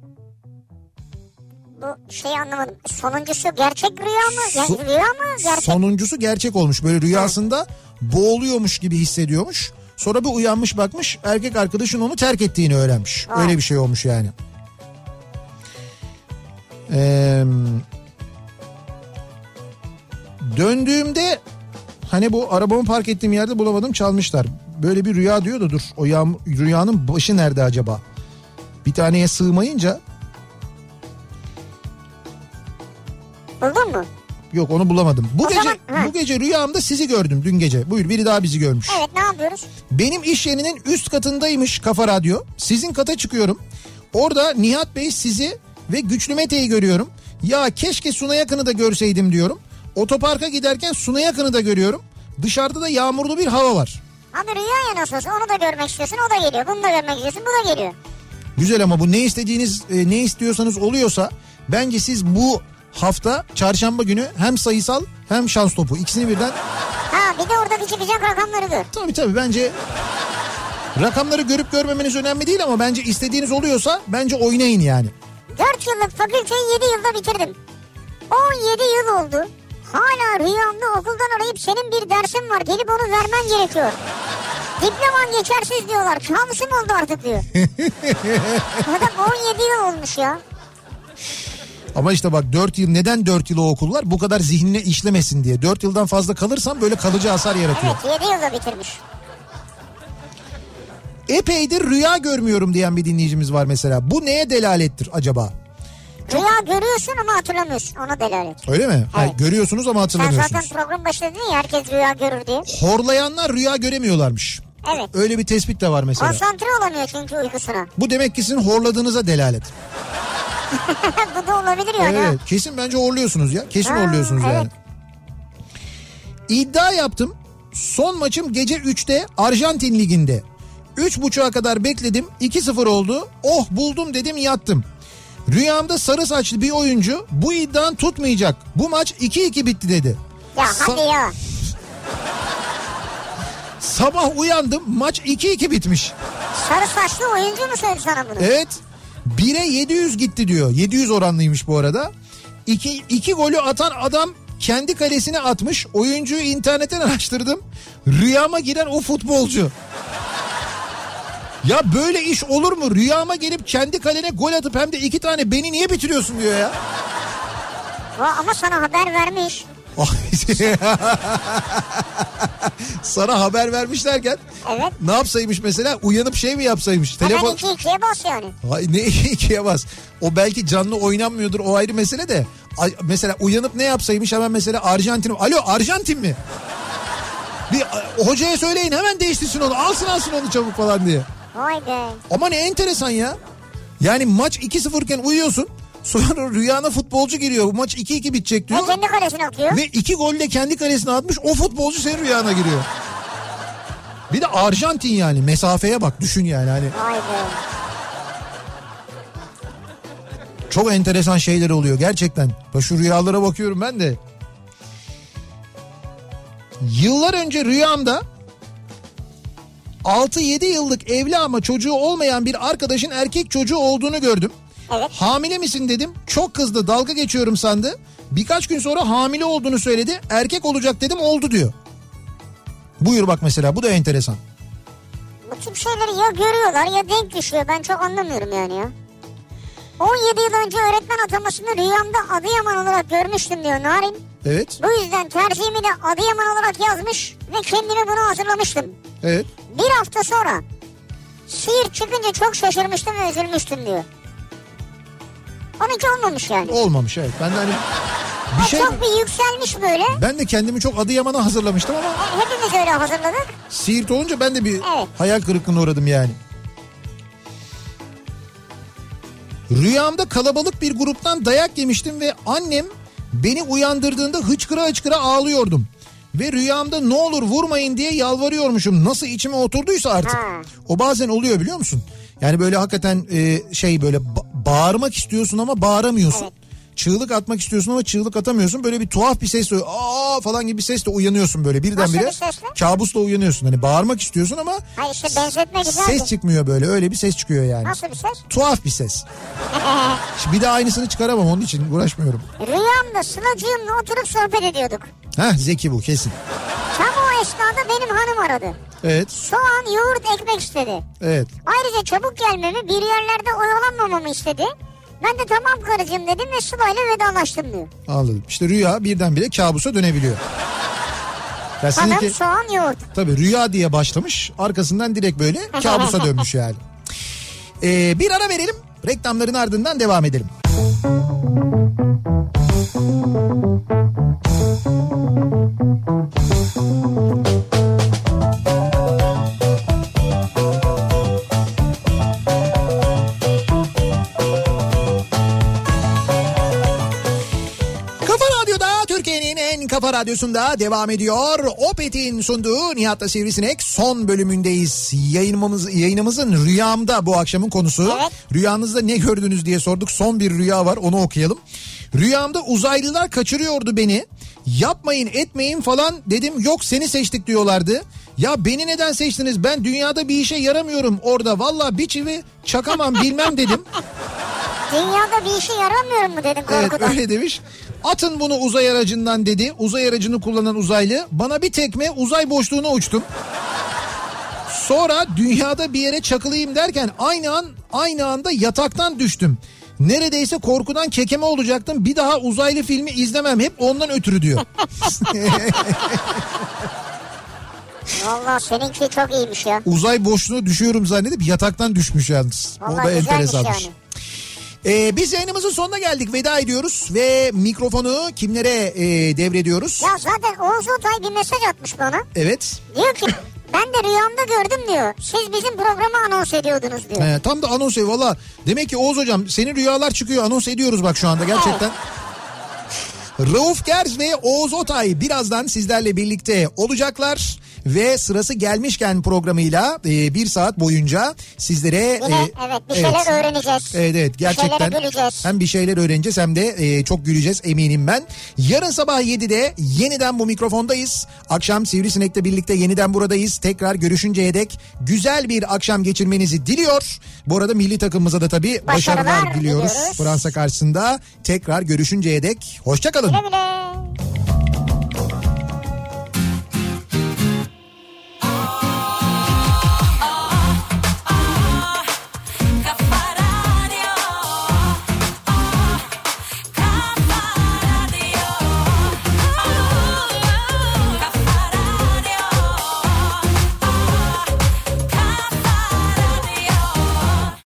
Bu şeyi anlamadım. Sonuncusu gerçek rüya mı? So- rüya mı? Gerçek. Sonuncusu gerçek olmuş. Böyle rüyasında boğuluyormuş gibi hissediyormuş. Sonra bir uyanmış bakmış erkek arkadaşın onu terk ettiğini öğrenmiş. Aa. Öyle bir şey olmuş yani. Ee, döndüğümde hani bu arabamı park ettiğim yerde bulamadım çalmışlar. Böyle bir rüya diyor da dur o yağm- rüyanın başı nerede acaba? Bir taneye sığmayınca Buldun mu? yok onu bulamadım. Bu O gece zaman- bu gece rüyamda sizi gördüm dün gece. Buyur biri daha bizi görmüş. Evet ne yapıyoruz? Benim iş yerinin üst katındaymış Kafa Radyo. Sizin kata çıkıyorum. Orada Nihat Bey sizi ve Güçlü Mete'yi görüyorum. Ya keşke Suna Yakın'ı da görseydim diyorum. Otoparka giderken Suna Yakın'ı da görüyorum. Dışarıda da yağmurlu bir hava var. Abi rüya ya nasıl olsa onu da görmek istiyorsun o da geliyor. Bunu da görmek istiyorsun bu da geliyor. Güzel ama bu ne istediğiniz e, ne istiyorsanız oluyorsa bence siz bu hafta çarşamba günü hem sayısal hem şans topu ikisini birden Ha bir de oradaki çıkacak rakamları gör. tabii tabii bence rakamları görüp görmemeniz önemli değil ama bence istediğiniz oluyorsa bence oynayın yani. 4 yıllık fakülteyi 7 yılda bitirdim. 17 yıl oldu. Hala rüyamda okuldan arayıp senin bir dersin var gelip onu vermen gerekiyor. Diploman geçersiz diyorlar. Kamusum oldu artık diyor. Adam 17 yıl olmuş ya. Ama işte bak 4 yıl neden 4 yıl o okullar bu kadar zihnine işlemesin diye. 4 yıldan fazla kalırsan böyle kalıcı hasar yaratıyor. Evet 7 yılda bitirmiş. Epeydir rüya görmüyorum diyen bir dinleyicimiz var mesela. Bu neye delalettir acaba? Rüya görüyorsun ama hatırlamıyorsun. Ona delalet. Öyle mi? Evet. görüyorsunuz ama Sen hatırlamıyorsunuz. zaten program başında dedin ya herkes rüya görür diye. Horlayanlar rüya göremiyorlarmış. Evet. Öyle bir tespit de var mesela. Konsantre olamıyor çünkü uykusuna. Bu demek ki sizin horladığınıza delalet. Bu da olabilir yani. Evet kesin bence horluyorsunuz ya. Kesin Ha, horluyorsunuz evet. yani. İddia yaptım. Son maçım gece 3'te Arjantin Ligi'nde. 3.30'a kadar bekledim. 2-0 oldu. Oh buldum dedim yattım. Rüyamda sarı saçlı bir oyuncu bu iddian tutmayacak. Bu maç 2-2 bitti dedi. Ya Sa- hadi ya. Sabah uyandım maç 2-2 bitmiş. Sarı saçlı oyuncu mu söyledi sana bunu? Evet. 1'e 700 gitti diyor. 700 oranlıymış bu arada. İki, iki golü atan adam kendi kalesine atmış. Oyuncuyu internetten araştırdım. Rüyama giren o futbolcu. Ya böyle iş olur mu? Rüyama gelip kendi kalene gol atıp hem de iki tane beni niye bitiriyorsun diyor ya. Ama sana haber vermiş. Sana haber vermişlerken Evet. ne yapsaymış mesela uyanıp şey mi yapsaymış? Hemen Telefon... iki ikiye bas yani. Ay ne ikiye bas. O belki canlı oynanmıyordur o ayrı mesele de. Mesela uyanıp ne yapsaymış hemen mesela Arjantin. Alo Arjantin mi? Bir hocaya söyleyin hemen değiştirsin onu. Alsın alsın onu çabuk falan diye. Vay be. Ama ne enteresan ya. Yani maç 2-0 iken uyuyorsun. Sonra rüyana futbolcu giriyor. Bu maç 2-2 bitecek Ve diyor. kendi kalesine atıyor. Ve iki golle kendi kalesine atmış. O futbolcu senin rüyana giriyor. Bir de Arjantin yani mesafeye bak düşün yani hani. Vay be. Çok enteresan şeyler oluyor gerçekten. Şu rüyalara bakıyorum ben de. Yıllar önce rüyamda 6-7 yıllık evli ama çocuğu olmayan bir arkadaşın erkek çocuğu olduğunu gördüm. Evet. Hamile misin dedim. Çok kızdı dalga geçiyorum sandı. Birkaç gün sonra hamile olduğunu söyledi. Erkek olacak dedim oldu diyor. Buyur bak mesela bu da enteresan. Bu tip şeyleri ya görüyorlar ya denk düşüyor. Ben çok anlamıyorum yani ya. 17 yıl önce öğretmen atamasını rüyamda Adıyaman olarak görmüştüm diyor Narin. Evet Bu yüzden tercihimi de Adıyaman olarak yazmış ve kendime bunu hazırlamıştım. evet. Bir hafta sonra Siirt çıkınca çok şaşırmıştım ve üzülmüştüm diyor. Onunki olmamış yani. Olmamış evet. Ben de hani bir şey çok bir yükselmiş böyle. ben de kendimi çok Adıyaman'a hazırlamıştım ama Hepimiz öyle hazırladık. Siirt olunca ben de bir Evet. hayal kırıklığına uğradım yani. Rüyamda kalabalık bir gruptan dayak yemiştim ve annem beni uyandırdığında hıçkıra hıçkıra ağlıyordum. Ve rüyamda ne olur vurmayın diye yalvarıyormuşum. Nasıl içime oturduysa artık. Ha. O bazen oluyor biliyor musun? Yani böyle hakikaten e, şey böyle ba- bağırmak istiyorsun ama bağıramıyorsun. Evet. Çığlık atmak istiyorsun ama çığlık atamıyorsun. Böyle bir tuhaf bir sesle aa falan gibi bir sesle uyanıyorsun böyle birdenbire. Nasıl bir sesle? Kabusla uyanıyorsun. Hani bağırmak istiyorsun ama Hayır işte benzetme güzeldi. ses çıkmıyor böyle. Öyle bir ses çıkıyor yani. Nasıl bir ses? Tuhaf bir ses. Şimdi bir daha aynısını çıkaramam onun için uğraşmıyorum. Rüyamda Sıla'cığımla oturup sohbet ediyorduk. Heh zeki bu kesin. Tam o esnada benim hanım aradı. Evet Soğan, yoğurt, ekmek istedi. evet. Ayrıca çabuk gelmemi, bir yerlerde oyalanmamamı istedi. Ben de tamam karıcığım dedim ve Sıla'yla vedalaştım diyor. Anladım. İşte rüya birdenbire kabusa dönebiliyor. Ya Hanım, sizinki soğan, yoğurt. tabii rüya diye başlamış arkasından direkt böyle kabusa dönmüş yani. Ee, bir ara verelim reklamların ardından devam edelim. Kafa radyosunda devam ediyor. Opet'in sunduğu Nihat'la Sivrisinek son bölümündeyiz. Yayınımız, yayınımızın rüyamda bu akşamın konusu. Evet. Rüyanızda ne gördünüz diye sorduk. Son bir rüya var onu okuyalım. Rüyamda uzaylılar kaçırıyordu beni. Yapmayın etmeyin falan dedim. Yok seni seçtik diyorlardı. Ya beni neden seçtiniz? Ben dünyada bir işe yaramıyorum orada. Valla bir çivi çakamam bilmem dedim. Dünyada bir işe yaramıyorum mu dedin Evet korkudan. öyle demiş. Atın bunu uzay aracından dedi. Uzay aracını kullanan uzaylı. Bana bir tekme uzay boşluğuna uçtum. Sonra dünyada bir yere çakılayım derken aynı an aynı anda yataktan düştüm. Neredeyse korkudan kekeme olacaktım. Bir daha uzaylı filmi izlemem. Hep ondan ötürü diyor. Valla seninki çok iyiymiş ya. Uzay boşluğuna düşüyorum zannedip yataktan düşmüş yalnız. o Valla da enteresanmış. yani. Ee, biz yayınımızın sonuna geldik. Veda ediyoruz ve mikrofonu kimlere e, devrediyoruz? Ya zaten Oğuz Otay bir mesaj atmış bana. Evet. Diyor ki ben de rüyamda gördüm diyor. Siz bizim programı anons ediyordunuz diyor. He, tam da anons ediyor valla. Demek ki Oğuz hocam senin rüyalar çıkıyor anons ediyoruz bak şu anda gerçekten. Rauf Gerz ve Oğuz Otay birazdan sizlerle birlikte olacaklar. Ve sırası gelmişken programıyla e, bir saat boyunca sizlere... Yine e, evet bir şeyler öğreneceğiz. Evet evet gerçekten güleceğiz. hem bir şeyler öğreneceğiz hem de e, çok güleceğiz eminim ben. Yarın sabah 7'de yeniden bu mikrofondayız. Akşam Sivrisinek'le birlikte yeniden buradayız. Tekrar görüşünceye dek güzel bir akşam geçirmenizi diliyor. Bu arada milli takımımıza da tabii başarılar, Başarılar diliyoruz. diliyoruz. Fransa karşısında tekrar görüşünceye dek hoşçakalın. Güle güle.